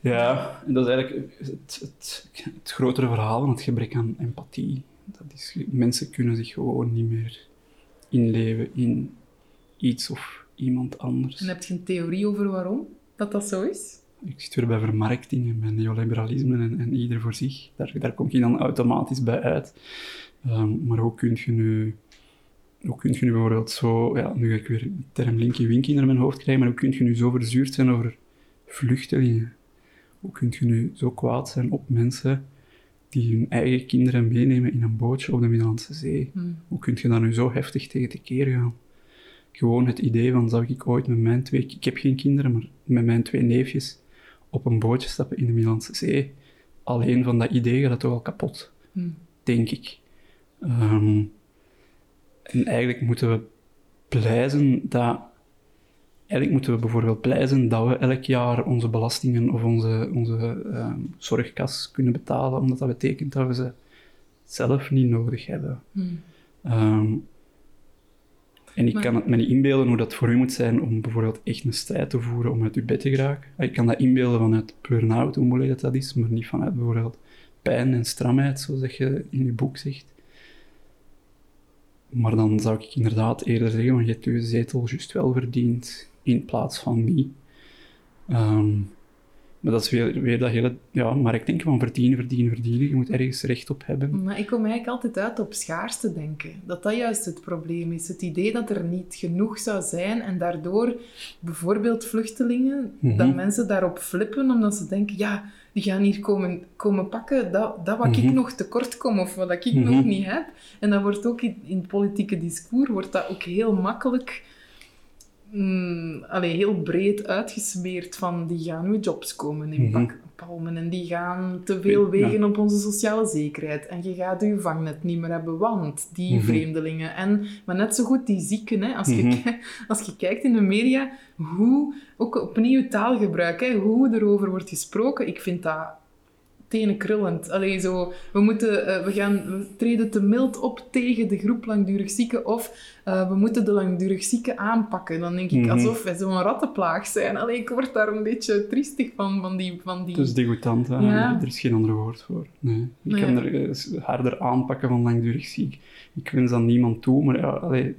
Speaker 2: Ja, en dat is eigenlijk het, het, het grotere verhaal, het gebrek aan empathie. Dat is, mensen kunnen zich gewoon niet meer inleven in iets of iemand anders.
Speaker 1: en heb je een theorie over waarom dat dat zo is?
Speaker 2: Ik zit weer bij vermarkting en bij neoliberalisme en, en ieder voor zich. Daar, daar kom je dan automatisch bij uit. Ehm, maar hoe kun je nu... Hoe kun je nu bijvoorbeeld zo... Ja, nu ga ik weer de term Linky Winky naar mijn hoofd krijgen, maar hoe kun je nu zo verzuurd zijn over vluchtelingen? Hoe kun je nu zo kwaad zijn op mensen die hun eigen kinderen meenemen in een bootje op de Middellandse Zee?
Speaker 1: Hm.
Speaker 2: Hoe kun je daar nu zo heftig tegen tekeer gaan? Gewoon het idee van, zou ik ooit met mijn twee... Ik heb geen kinderen, maar met mijn twee neefjes op een bootje stappen in de Middellandse Zee. Alleen van dat idee gaat het toch al kapot,
Speaker 1: Hm.
Speaker 2: denk ik. Ehm, en eigenlijk moeten we blij zijn dat... Eigenlijk moeten we bijvoorbeeld blij zijn dat we elk jaar onze belastingen of onze, onze ehm, zorgkas kunnen betalen, omdat dat betekent dat we ze zelf niet nodig hebben.
Speaker 1: Hm.
Speaker 2: Ehm, en ik
Speaker 1: Maar-
Speaker 2: kan het me niet inbeelden hoe dat voor u moet zijn om bijvoorbeeld echt een strijd te voeren om uit uw bed te geraken. Ik kan dat inbeelden vanuit burn-out, hoe moeilijk dat, dat is, maar niet vanuit bijvoorbeeld pijn en stramheid, zoals je in uw boek zegt. Maar dan zou ik inderdaad eerder zeggen, van je hebt je zetel juist wel verdiend, in plaats van niet. Ehm, Maar dat is weer, weer dat hele ja, marktdenken van verdienen, verdienen, verdienen. Je moet ergens recht op hebben.
Speaker 1: Maar ik kom eigenlijk altijd uit op schaarste denken. Dat dat juist het probleem is. Het idee dat er niet genoeg zou zijn en daardoor bijvoorbeeld vluchtelingen,
Speaker 2: Mhm.
Speaker 1: dat mensen daarop flippen omdat ze denken, ja, die gaan hier komen, komen pakken dat, dat wat ik
Speaker 2: Mhm.
Speaker 1: nog tekort kom of wat ik
Speaker 2: Mhm.
Speaker 1: nog niet heb. En dat wordt ook in, in het politieke discours wordt dat ook heel makkelijk mm, allee, heel breed uitgesmeerd van die gaan nu jobs komen in palmen en die gaan te veel wegen op onze sociale zekerheid en je gaat je vangnet niet meer hebben, want die
Speaker 2: Mhm.
Speaker 1: vreemdelingen en maar net zo goed die zieken, hè, als, je,
Speaker 2: Mhm. <laughs>
Speaker 1: als je kijkt in de media hoe, ook opnieuw taalgebruik, hè, hoe erover wordt gesproken, ik vind dat tenen krullend. Allee, zo, we, moeten, eh, we, gaan, we treden te mild op tegen de groep langdurig zieken of eh, we moeten de langdurig zieken aanpakken. Dan denk ik
Speaker 2: Mhm.
Speaker 1: alsof wij zo'n rattenplaag zijn. Allee, ik word daar een beetje triestig van, van die... Van die...
Speaker 2: Het is degoutant, hè.
Speaker 1: Ja.
Speaker 2: er is geen ander woord voor. Nee. Je
Speaker 1: Nee.
Speaker 2: kan er eh, harder aanpakken van langdurig ziek. Ik wens dat niemand toe, maar ja, allee,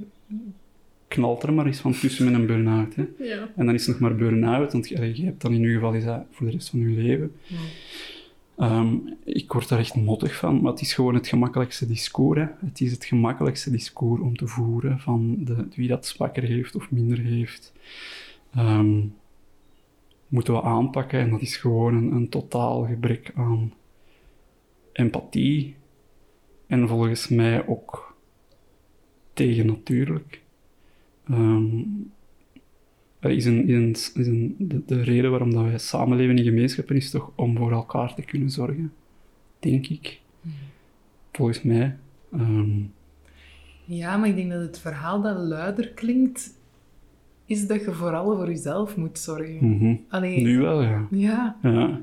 Speaker 2: knalt er maar eens van tussen met een burn-out.
Speaker 1: Ja.
Speaker 2: En dan is het nog maar burn-out, want allee, je hebt dan in ieder geval is dat voor de rest van je leven.
Speaker 1: Ja.
Speaker 2: Ehm, ik word daar echt mottig van, maar het is gewoon het gemakkelijkste discours. Hè. Het is het gemakkelijkste discours om te voeren van de, wie dat zwakker heeft of minder heeft. Ehm, moeten we aanpakken en dat is gewoon een, totaal gebrek aan empathie. En volgens mij ook tegennatuurlijk. Ehm is een, is een, is een, de, de reden waarom dat wij samenleven in gemeenschappen is toch om voor elkaar te kunnen zorgen, denk ik. Volgens mij. Ehm,
Speaker 1: ja, maar ik denk dat het verhaal dat luider klinkt, is dat je vooral voor jezelf moet zorgen.
Speaker 2: mhm.
Speaker 1: Allee,
Speaker 2: Nu wel, ja.
Speaker 1: Ja,
Speaker 2: ja.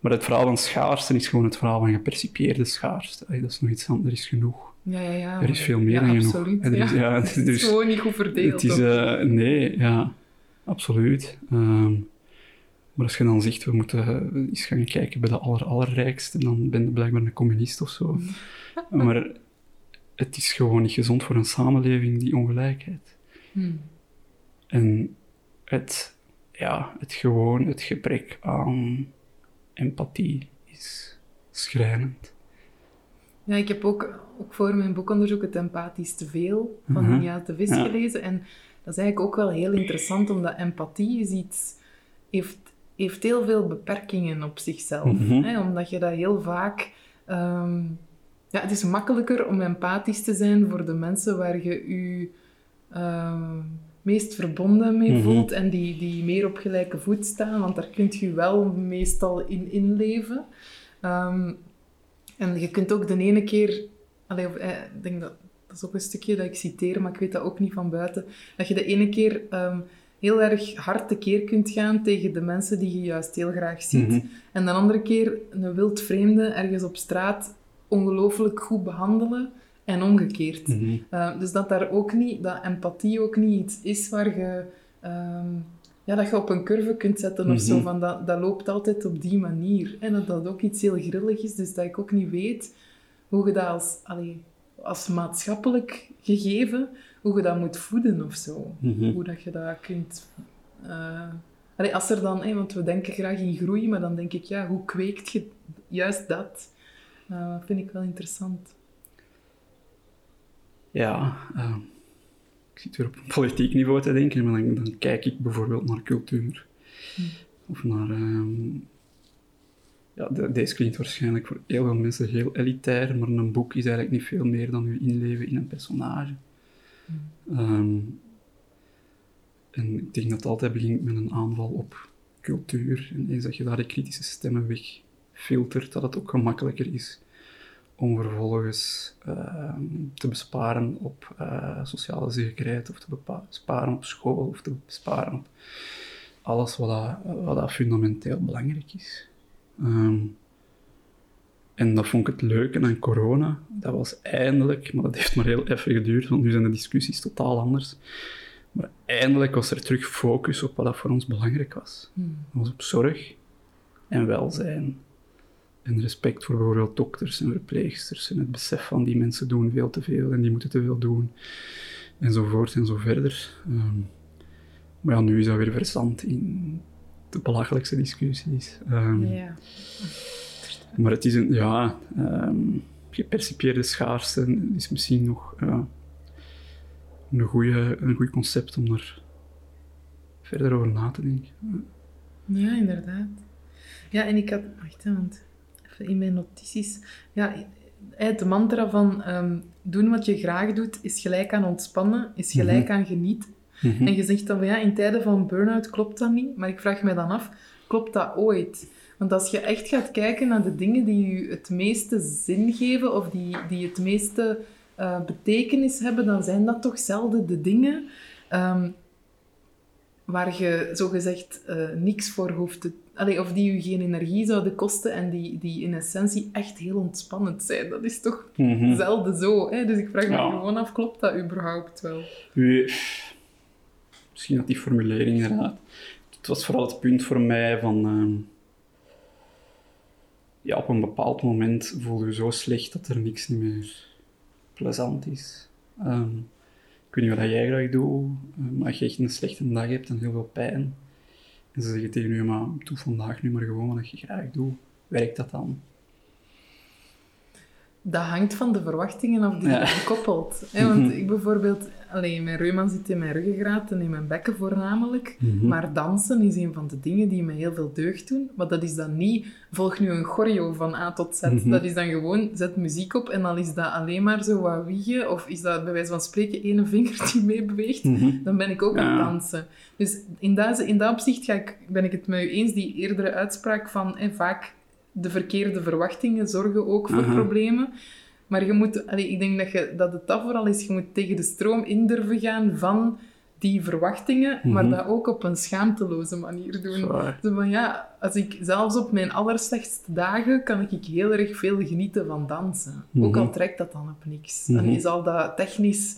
Speaker 2: Maar het verhaal van schaarste is gewoon het verhaal van gepercipieerde schaarste. Allee, dat is nog iets anders, er is genoeg.
Speaker 1: ja, ja. ja.
Speaker 2: Er is veel meer
Speaker 1: ja,
Speaker 2: dan genoeg.
Speaker 1: absoluut.
Speaker 2: En er is-
Speaker 1: ja.
Speaker 2: ja,
Speaker 1: het is
Speaker 2: dus-
Speaker 1: gewoon niet goed verdeeld.
Speaker 2: Het is, eh, nee, ja, absoluut. Ehm, maar als je dan zegt, we moeten eh, eens gaan kijken bij de aller, allerrijkste, dan ben je blijkbaar een communist of zo. maar het is gewoon niet gezond voor een samenleving, die ongelijkheid.
Speaker 1: Hm.
Speaker 2: En het, ja, het gewoon, het gebrek aan empathie is schrijnend.
Speaker 1: Ja, ik heb ook, ook voor mijn boekonderzoek het empathisch te veel van
Speaker 2: Mhm.
Speaker 1: Niaat de Vis
Speaker 2: Ja.
Speaker 1: gelezen. En dat is eigenlijk ook wel heel interessant, omdat empathie is iets... Heeft, heeft heel veel beperkingen op zichzelf.
Speaker 2: Mhm.
Speaker 1: Hè? Omdat je dat heel vaak... ehm, ja, het is makkelijker om empathisch te zijn voor de mensen waar je je ehm, meest verbonden mee
Speaker 2: Mhm.
Speaker 1: voelt en die, die meer op gelijke voet staan, want daar kun je wel meestal in inleven. Ehm, en je kunt ook de ene keer... Allee, of, eh, ik denk dat... Dat is ook een stukje dat ik citeer, maar ik weet dat ook niet van buiten. Dat je de ene keer ehm, heel erg hard tekeer kunt gaan tegen de mensen die je juist heel graag ziet.
Speaker 2: Mhm.
Speaker 1: En de andere keer een wild vreemde ergens op straat ongelooflijk goed behandelen en omgekeerd.
Speaker 2: Mhm.
Speaker 1: Uh, dus dat daar ook niet, dat empathie ook niet iets is waar je, ehm, ja, dat je op een curve kunt zetten of zo.
Speaker 2: Mhm.
Speaker 1: Van dat, dat loopt altijd op die manier. En dat dat ook iets heel grillig is, dus dat ik ook niet weet hoe je dat als, allee, als maatschappelijk gegeven, hoe je dat moet voeden of zo.
Speaker 2: Mhm.
Speaker 1: Hoe dat je dat kunt... eh, allee, als er dan, hè, want we denken graag in groei, maar dan denk ik, ja, hoe kweekt je juist dat? Uh, vind ik wel interessant.
Speaker 2: Ja, eh, ik zit weer op een politiek niveau te denken, maar dan, dan kijk ik bijvoorbeeld naar cultuur.
Speaker 1: Hm.
Speaker 2: Of naar... ehm, ja, de- deze klinkt waarschijnlijk voor heel veel mensen heel elitair, maar een boek is eigenlijk niet veel meer dan je inleven in een personage. Ehm, en ik denk dat het altijd begint met een aanval op cultuur. En eens dat je daar de kritische stemmen wegfiltert, dat het ook gemakkelijker is om vervolgens ehm, te besparen op eh, sociale zekerheid, of te besparen op school, of te besparen op alles wat, dat, wat dat fundamenteel belangrijk is. Ehm, en dat vond ik het leuke aan corona. Dat was eindelijk, maar dat heeft maar heel even geduurd, want nu zijn de discussies totaal anders. Maar eindelijk was er terug focus op wat dat voor ons belangrijk was.
Speaker 1: Hm.
Speaker 2: Dat was op zorg en welzijn. En respect voor bijvoorbeeld dokters en verpleegsters. En het besef van die mensen doen veel te veel en die moeten te veel doen. Enzovoort en zo verder. Ehm, maar ja, nu is dat weer verzand in de belachelijkste discussies. Ehm,
Speaker 1: Ja.
Speaker 2: Maar het is een, ja, ehm, gepercipieerde schaarste is misschien nog ja, een goede een goed concept om er verder over na te denken.
Speaker 1: Ja, inderdaad. Ja, en ik had... Wacht, want even in mijn notities... Ja, het mantra van ehm, doen wat je graag doet is gelijk aan ontspannen, is gelijk aan genieten.
Speaker 2: Mhm.
Speaker 1: En je zegt dan van ja, in tijden van burn-out klopt dat niet. Maar ik vraag me dan af, klopt dat ooit? Want als je echt gaat kijken naar de dingen die je het meeste zin geven of die, die het meeste eh, betekenis hebben, dan zijn dat toch zelden de dingen ehm, waar je zogezegd eh niks voor hoeft te... Allee, of die je geen energie zouden kosten en die, die in essentie echt heel ontspannend zijn. Dat is toch
Speaker 2: Mhm.
Speaker 1: zelden zo. Hè? Dus ik vraag me
Speaker 2: Ja.
Speaker 1: gewoon af, klopt dat überhaupt wel?
Speaker 2: U- Misschien dat die formulering inderdaad. Het was vooral het punt voor mij van. ehm, ja, op een bepaald moment voel je zo slecht dat er niks meer plezant is. Ehm, ik weet niet wat jij graag doet, eh, maar als je echt een slechte dag hebt en heel veel pijn, en ze zeggen tegen je, maar doe vandaag nu maar gewoon wat je graag doet, werkt dat dan?
Speaker 1: Dat hangt van de verwachtingen af die
Speaker 2: Ja.
Speaker 1: je aan koppelt. Hè, want
Speaker 2: Mhm.
Speaker 1: ik bijvoorbeeld, alleen mijn reuma zit in mijn ruggengraat en in mijn bekken voornamelijk.
Speaker 2: Mhm.
Speaker 1: Maar dansen is een van de dingen die mij heel veel deugd doen. Maar dat is dan niet, volg nu een choreo van A tot Z.
Speaker 2: Mhm.
Speaker 1: Dat is dan gewoon, zet muziek op en dan is dat alleen maar zo wat wiegen. Of is dat bij wijze van spreken ene vinger die meebeweegt. Dan ben ik ook aan het
Speaker 2: Ja.
Speaker 1: dansen. Dus in dat, in dat opzicht ga ik, ben ik het met u eens, die eerdere uitspraak van hè, vaak de verkeerde verwachtingen zorgen ook voor problemen. Maar je moet, allee, ik denk dat, je, dat het dat vooral is, je moet tegen de stroom in durven gaan van die verwachtingen, maar
Speaker 2: Mhm.
Speaker 1: dat ook op een schaamteloze manier doen.
Speaker 2: Zwaar.
Speaker 1: Van, ja, als ik zelfs op mijn allerslechtste dagen kan ik heel erg veel genieten van dansen. Ook
Speaker 2: Mhm.
Speaker 1: al trekt dat dan op niks.
Speaker 2: Mhm.
Speaker 1: Dan zal dat technisch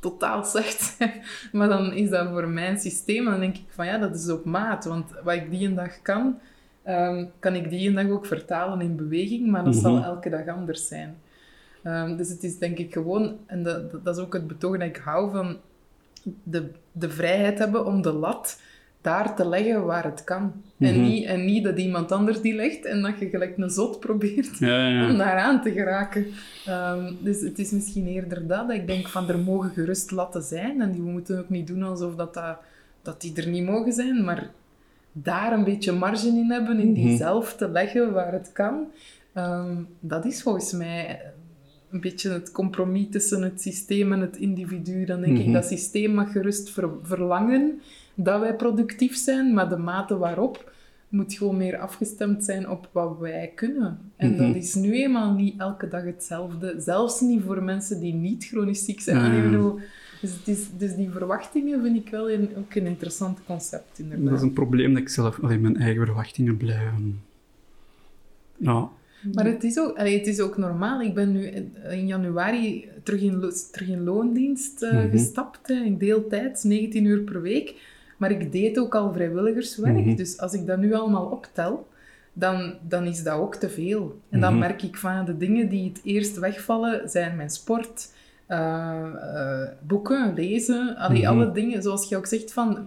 Speaker 1: totaal slecht zijn, <laughs> maar dan is dat voor mijn systeem. En dan denk ik van ja, dat is op maat. Want wat ik die een dag kan, ehm, kan ik die een dag ook vertalen in beweging, maar dat zal
Speaker 2: Mhm.
Speaker 1: elke dag anders zijn. Ehm, dus het is denk ik gewoon, en dat, dat- is ook het betoog dat ik hou van de, de vrijheid hebben om de lat daar te leggen waar het kan. en,
Speaker 2: Mhm.
Speaker 1: niet, en niet dat iemand anders die legt en dat je gelijk een zot probeert
Speaker 2: Ja, ja.
Speaker 1: om daar aan te geraken. Ehm, dus het is misschien eerder dat, dat ik denk van er mogen gerust latten zijn en die we moeten ook niet doen alsof dat, dat, dat die er niet mogen zijn, maar daar een beetje marge in hebben, in die
Speaker 2: Mhm.
Speaker 1: zelf te leggen waar het kan. Ehm, dat is volgens mij een beetje het compromis tussen het systeem en het individu. Dan denk
Speaker 2: Mhm.
Speaker 1: ik dat systeem mag gerust ver- verlangen dat wij productief zijn, maar de mate waarop moet gewoon meer afgestemd zijn op wat wij kunnen. En
Speaker 2: Mhm.
Speaker 1: dat is nu eenmaal niet elke dag hetzelfde. Zelfs niet voor mensen die niet chronisch ziek zijn.
Speaker 2: Ja.
Speaker 1: Dus, het is, dus die verwachtingen vind ik wel een, ook een interessant concept, inderdaad.
Speaker 2: Dat is een probleem dat ik zelf alleen mijn eigen verwachtingen blijven. Nou,
Speaker 1: Maar het is, ook, allee, het is ook normaal. Ik ben nu in- januari terug in, terug in loondienst eh,
Speaker 2: Mhm.
Speaker 1: gestapt, hè, in deeltijds, 19 uur per week. Maar ik deed ook al vrijwilligerswerk.
Speaker 2: Mhm.
Speaker 1: Dus als ik dat nu allemaal optel, dan, dan is dat ook te veel. En dan
Speaker 2: Mhm.
Speaker 1: merk ik van de dingen die het eerst wegvallen, zijn mijn sport, eh, eh, boeken, lezen. Allee,
Speaker 2: Mhm.
Speaker 1: alle dingen, zoals je ook zegt, van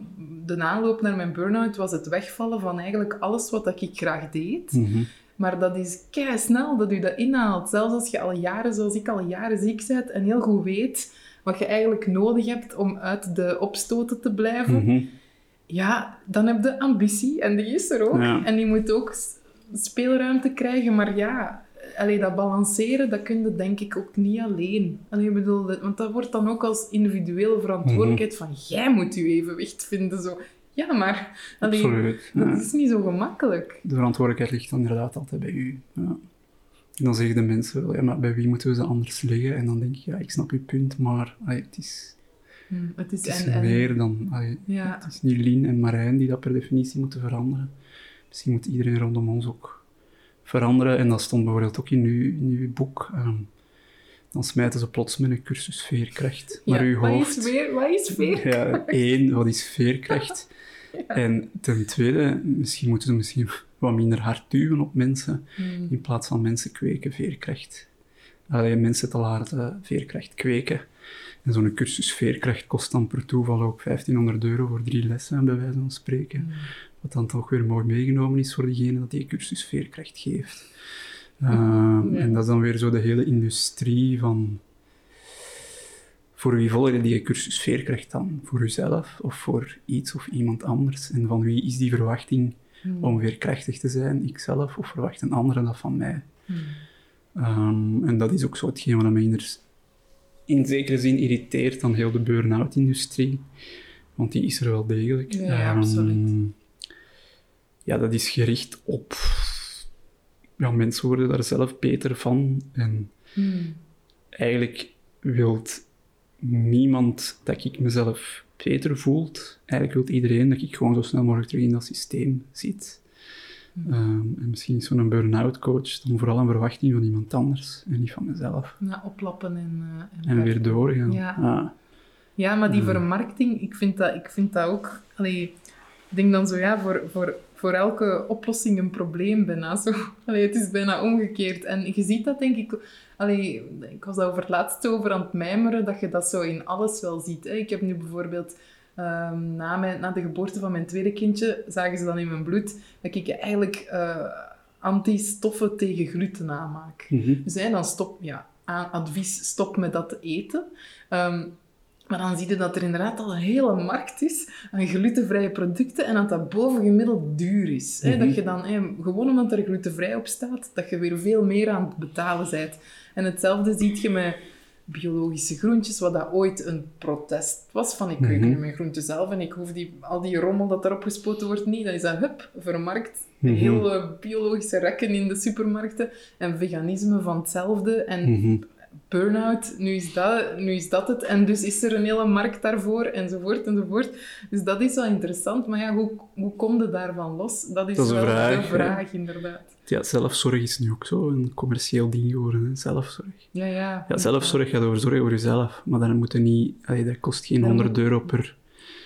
Speaker 1: de aanloop naar mijn burn-out was het wegvallen van eigenlijk alles wat dat ik graag deed.
Speaker 2: mhm.
Speaker 1: Maar dat is kei snel dat u dat inhaalt. Zelfs als je al jaren, zoals ik al jaren ziek bent en heel goed weet wat je eigenlijk nodig hebt om uit de opstoten te blijven,
Speaker 2: Mhm.
Speaker 1: ja, dan heb je ambitie en die is er ook.
Speaker 2: Ja.
Speaker 1: En die moet ook speelruimte krijgen. Maar ja, allee, dat balanceren, dat kun je denk ik ook niet alleen. Allee, bedoel, want dat wordt dan ook als individuele verantwoordelijkheid van jij moet je evenwicht vinden. Zo. Ja, maar allee,
Speaker 2: Absoluut.
Speaker 1: dat
Speaker 2: ja.
Speaker 1: is niet zo gemakkelijk.
Speaker 2: De verantwoordelijkheid ligt dan inderdaad altijd bij u. Ja. En dan zeggen de mensen wel, ja, maar bij wie moeten we ze anders leggen? En dan denk ik, ja, ik snap uw punt, maar allee, het is,
Speaker 1: het is,
Speaker 2: het is
Speaker 1: en, en-
Speaker 2: meer dan...
Speaker 1: Ja.
Speaker 2: Het is niet Lien en Marijn die dat per definitie moeten veranderen. Misschien moet iedereen rondom ons ook veranderen. En dat stond bijvoorbeeld ook in uw, in uw boek. ehm, dan smijten ze plots met een cursus veerkracht naar
Speaker 1: Ja,
Speaker 2: uw
Speaker 1: wat
Speaker 2: hoofd.
Speaker 1: is weer? Wat is weer?
Speaker 2: Ja, één, wat is veerkracht? <laughs> En ten tweede, misschien moeten ze misschien wat minder hard duwen op mensen,
Speaker 1: Hmm.
Speaker 2: in plaats van mensen kweken veerkracht. Alleen mensen te laten veerkracht kweken. En zo'n cursus veerkracht kost dan per toeval ook 1500 euro voor drie lessen, bij wijze van spreken. Wat dan toch weer mooi meegenomen is voor degene dat die cursus veerkracht geeft. Ehm, En dat is dan weer zo de hele industrie van... Voor wie volg je die cursus veerkracht dan? Voor jezelf of voor iets of iemand anders? En van wie is die verwachting om veerkrachtig te zijn? Ikzelf of verwacht een andere dat van mij? Ehm, en dat is ook zo hetgeen wat mij in, in zekere zin irriteert aan heel de burn-out-industrie. Want die is er wel degelijk.
Speaker 1: Ja,
Speaker 2: Ehm,
Speaker 1: absoluut.
Speaker 2: Ja, dat is gericht op... Ja, mensen worden daar zelf beter van. En
Speaker 1: Hmm.
Speaker 2: eigenlijk wilt niemand dat ik mezelf beter voelt. Eigenlijk wil iedereen dat ik gewoon zo snel mogelijk terug in dat systeem zit.
Speaker 1: Hmm.
Speaker 2: Ehm, en misschien is zo'n burn-out coach dan vooral een verwachting van iemand anders en niet van mezelf.
Speaker 1: Ja, oplappen en... eh,
Speaker 2: En weer doorgaan.
Speaker 1: Ja.
Speaker 2: Ah.
Speaker 1: Ja, maar die
Speaker 2: Hmm.
Speaker 1: vermarkting, ik vind dat, ik vind dat ook... Allee, ik denk dan zo, ja, voor, voor, voor elke oplossing een probleem bijna. Zo. <laughs> Allee, het is bijna omgekeerd. En je ziet dat, denk ik... Allee, ik was daar over het laatst over aan het mijmeren, dat je dat zo in alles wel ziet. Hè. Ik heb nu bijvoorbeeld... ehm, na, mijn, na de geboorte van mijn tweede kindje zagen ze dan in mijn bloed dat ik eigenlijk eh, antistoffen tegen gluten aanmaak.
Speaker 2: Mhm.
Speaker 1: Dus dan stop, ja, aan- advies, stop met dat te eten. Ehm, maar dan zie je dat er inderdaad al een hele markt is aan glutenvrije producten en dat dat bovengemiddeld duur is.
Speaker 2: Mhm.
Speaker 1: Dat je dan, gewoon omdat er glutenvrij op staat, dat je weer veel meer aan het betalen bent. En hetzelfde zie je met biologische groentjes, wat dat ooit een protest was van ik kweek nu mijn groenten zelf en ik hoef die, al die rommel dat erop gespoten wordt niet. Dan is dat, hup, vermarkt.
Speaker 2: Mhm.
Speaker 1: Heel eh, biologische rekken in de supermarkten en veganisme van hetzelfde. En
Speaker 2: Mhm.
Speaker 1: Burn-out, nu is, dat, nu is dat het. En dus is er een hele markt daarvoor, enzovoort, enzovoort. Dus dat is wel interessant. Maar ja, hoe, hoe kom je daarvan los? Dat is,
Speaker 2: Dat is een
Speaker 1: wel
Speaker 2: vraag,
Speaker 1: de vraag, inderdaad.
Speaker 2: Ja, zelfzorg is nu ook zo een commercieel ding geworden. Hè? Zelfzorg.
Speaker 1: Ja, ja.
Speaker 2: Ja, zelfzorg gaat over zorgen voor jezelf, maar dan moet je niet... allee, dat kost geen
Speaker 1: Daar
Speaker 2: 100
Speaker 1: moet-
Speaker 2: euro per...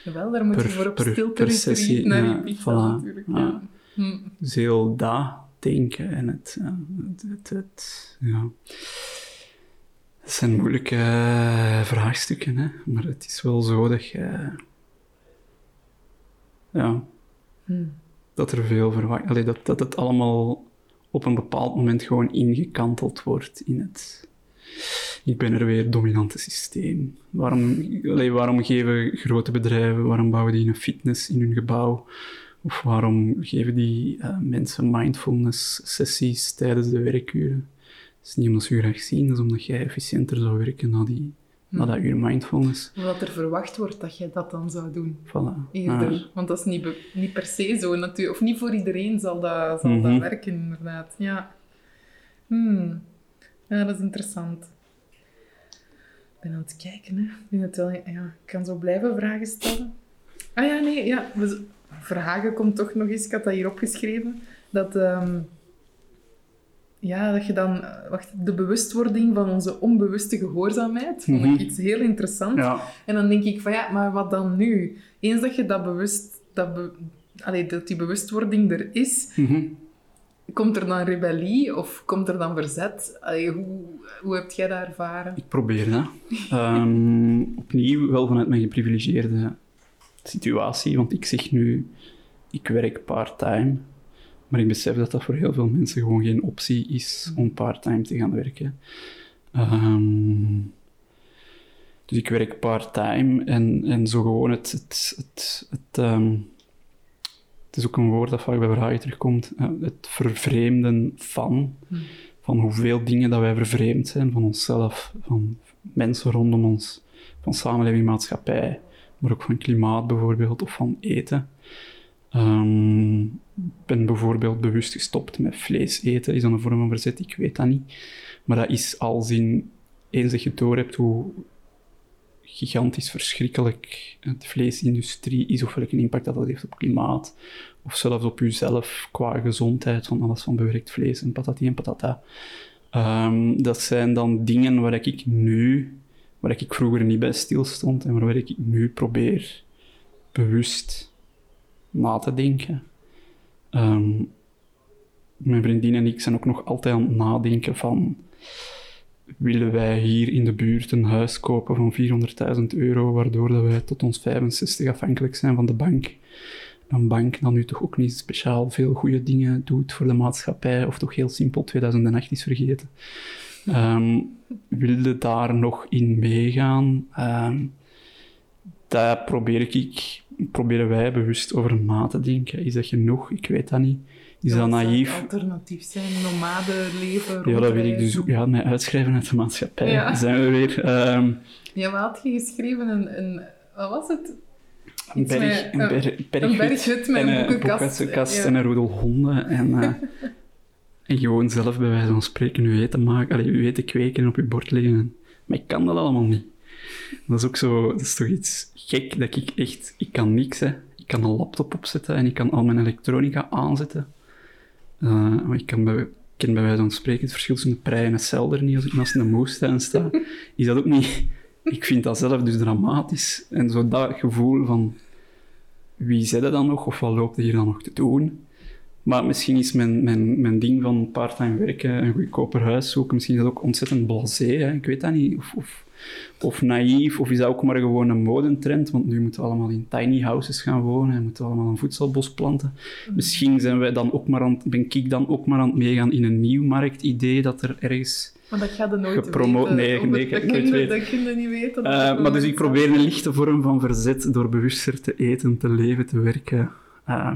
Speaker 1: Jawel, daar moet je
Speaker 2: per-
Speaker 1: voor op
Speaker 2: per-
Speaker 1: stilte naar
Speaker 2: ja,
Speaker 1: je
Speaker 2: voilà.
Speaker 1: natuurlijk.
Speaker 2: Ja.
Speaker 1: Hm.
Speaker 2: Dus heel dat denken en het... ja, het, het, het- ja. Het zijn moeilijke eh, vraagstukken, hè. Maar het is wel zo dat je... Ja,
Speaker 1: Hm.
Speaker 2: dat er veel verwacht... Allee, dat, dat het allemaal op een bepaald moment gewoon ingekanteld wordt in het... Ik ben er weer, dominante systeem. Waarom, allee, waarom geven grote bedrijven, waarom bouwen die een fitness in hun gebouw? Of waarom geven die eh, mensen mindfulness-sessies tijdens de werkuren? Is niet omdat ze je graag zien, dat is omdat jij efficiënter zou werken na, die, na dat uur mindfulness.
Speaker 1: Omdat er verwacht wordt dat jij dat dan zou doen.
Speaker 2: Voilà.
Speaker 1: Eerder.
Speaker 2: Ah.
Speaker 1: Want dat is niet, niet per se zo natuurlijk. Of niet voor iedereen zal dat, zal dat
Speaker 2: Mhm.
Speaker 1: werken, inderdaad. Ja. Hmm. ja, dat is interessant. Ik ben aan het kijken, hè. Ik, het wel, ja, ik kan zo blijven vragen stellen. Ah ja, nee, ja. Verhagen komt toch nog eens, ik had dat hier opgeschreven, dat, ehm, ja, dat je dan, eh, wacht, de bewustwording van onze onbewuste gehoorzaamheid, vond ik
Speaker 2: Mhm.
Speaker 1: iets heel interessant.
Speaker 2: Ja.
Speaker 1: En dan denk ik van ja, maar wat dan nu? Eens dat je dat bewust, dat, be- allee, dat die bewustwording er is,
Speaker 2: Mhm.
Speaker 1: komt er dan rebellie of komt er dan verzet? Allee, hoe, hoe heb jij dat ervaren?
Speaker 2: Ik probeer dat. <laughs> Ehm, opnieuw wel vanuit mijn geprivilegeerde situatie, want ik zeg nu, ik werk part-time, maar ik besef dat dat voor heel veel mensen gewoon geen optie is om part-time te gaan werken. Ehm, dus ik werk part-time en, en zo gewoon het... het, het, het ehm, het is ook een woord dat vaak bij vragen terugkomt. eh, het vervreemden van van hoeveel dingen dat wij vervreemd zijn van onszelf, van mensen rondom ons, van samenleving, maatschappij, maar ook van klimaat bijvoorbeeld, of van eten. Ehm, ben bijvoorbeeld bewust gestopt met vlees eten. Is dat een vorm van verzet? Ik weet dat niet. Maar dat is als in, eens dat je door hebt hoe gigantisch verschrikkelijk de vleesindustrie is, of welke impact dat, dat heeft op klimaat, of zelfs op jezelf qua gezondheid, van alles van bewerkt vlees en patati en patata. Ehm, dat zijn dan dingen waar ik nu, waar ik vroeger niet bij stilstond en waar ik nu probeer bewust na te denken. Ehm, mijn vriendin en ik zijn ook nog altijd aan het nadenken van willen wij hier in de buurt een huis kopen van 400.000 euro, waardoor dat wij tot ons 65 afhankelijk zijn van de bank. een bank dat nu toch ook niet speciaal veel goede dingen doet voor de maatschappij, of toch heel simpel 2008 is vergeten. Ehm, wilde daar nog in meegaan? Ehm, daar probeer ik, proberen wij bewust over na te denken. Is dat genoeg? Ik weet dat niet. Is dat naïef?
Speaker 1: alternatief zijn, nomade leven,
Speaker 2: Ja, dat weet ik dus ook. Ja, mij uitschrijven uit de maatschappij. Ja. Zijn we weer. Um,
Speaker 1: ja, wat had je geschreven? Een, een, wat was het?
Speaker 2: Een, berg, een, berg, een berghut met een boekenkast, en een roedel honden. En, uh, <laughs> en gewoon zelf bij wijze van spreken uw eten maken, allee, uw eten kweken en op je bord leggen. Maar ik kan dat allemaal niet. Dat is ook zo, dat is toch iets gek dat ik echt, ik kan niks hè. Ik kan een laptop opzetten en ik kan al mijn elektronica aanzetten. Maar ik kan bij, ken bij wijze van spreken het verschil tussen een prei en een celder niet als ik naast een moestuin sta. Is dat ook niet... Ik vind dat zelf dus dramatisch. En zo dat gevoel van... Wie zit er dan nog? Of wat loopt er hier dan nog te doen? Maar misschien is mijn, mijn, mijn ding van part-time werken, een goedkoper huis zoeken, misschien is dat ook ontzettend blasé. Hè? Ik weet dat niet. Of, of naïef, of is dat ook maar gewoon een modentrend? Want nu moeten we allemaal in tiny houses gaan wonen en moeten we allemaal een voedselbos planten. Misschien zijn wij dan ook maar aan, ben ik dan ook maar aan het meegaan in een nieuw marktidee dat er ergens...
Speaker 1: Maar dat gaat er nooit gepromoot.
Speaker 2: Nee, nee,
Speaker 1: dat, kun je, dat kun je niet weten.
Speaker 2: Uh, maar dus ik probeer een lichte vorm van verzet door bewuster te eten, te leven, te werken. Uh,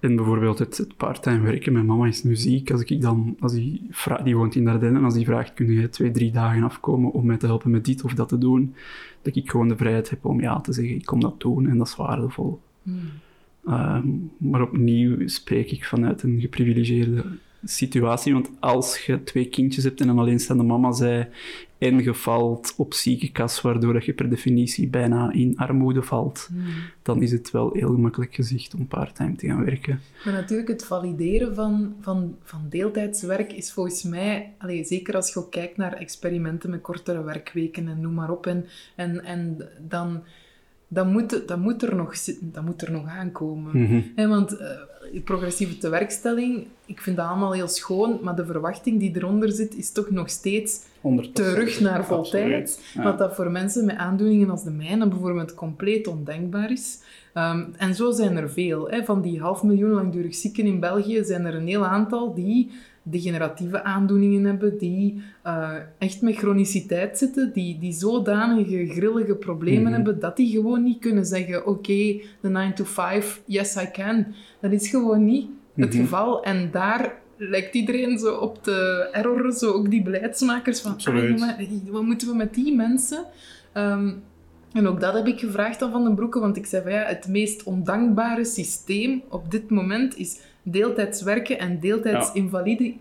Speaker 2: en bijvoorbeeld het, het part-time werken. Mijn mama is nu ziek. Als ik dan, als die, die woont in Dardenne, en als die vraagt, kun je twee, drie dagen afkomen om mij te helpen met dit of dat te doen, dat ik gewoon de vrijheid heb om ja te zeggen, ik kom dat doen en dat is waardevol. Hmm. Ehm, maar opnieuw spreek ik vanuit een geprivilegeerde situatie. Want als je twee kindjes hebt en een alleenstaande mama zij en je valt op ziekenkas, waardoor je per definitie bijna in armoede valt, hmm. dan is het wel heel gemakkelijk gezicht om parttime te gaan werken.
Speaker 1: Maar natuurlijk, het valideren van, van, van deeltijdswerk is volgens mij, allez, zeker als je ook kijkt naar experimenten met kortere werkweken en noem maar op, en, en, en dan dat moet, dat moet, er, nog, dat moet er nog aankomen. Mm want uh, progressieve tewerkstelling, ik vind dat allemaal heel schoon, maar de verwachting die eronder zit, is toch nog steeds terug naar voltijd. Wat dat voor mensen met aandoeningen als de mijne bijvoorbeeld compleet ondenkbaar is. Um, en zo zijn er veel. Hè. Van die half miljoen langdurig zieken in België zijn er een heel aantal die degeneratieve aandoeningen hebben, die uh, echt met chroniciteit zitten, die, die zodanige grillige problemen mhm. hebben, dat die gewoon niet kunnen zeggen, oké, de 9 to 5, yes I can. Dat is gewoon niet het mhm. geval. En daar lijkt iedereen zo op te erroren, zo ook die beleidsmakers, van wat moeten we met die mensen? Um, en ook dat heb ik gevraagd aan Van den Broeke, want ik zei van ja, het meest ondankbare systeem op dit moment is deeltijds werken en deeltijds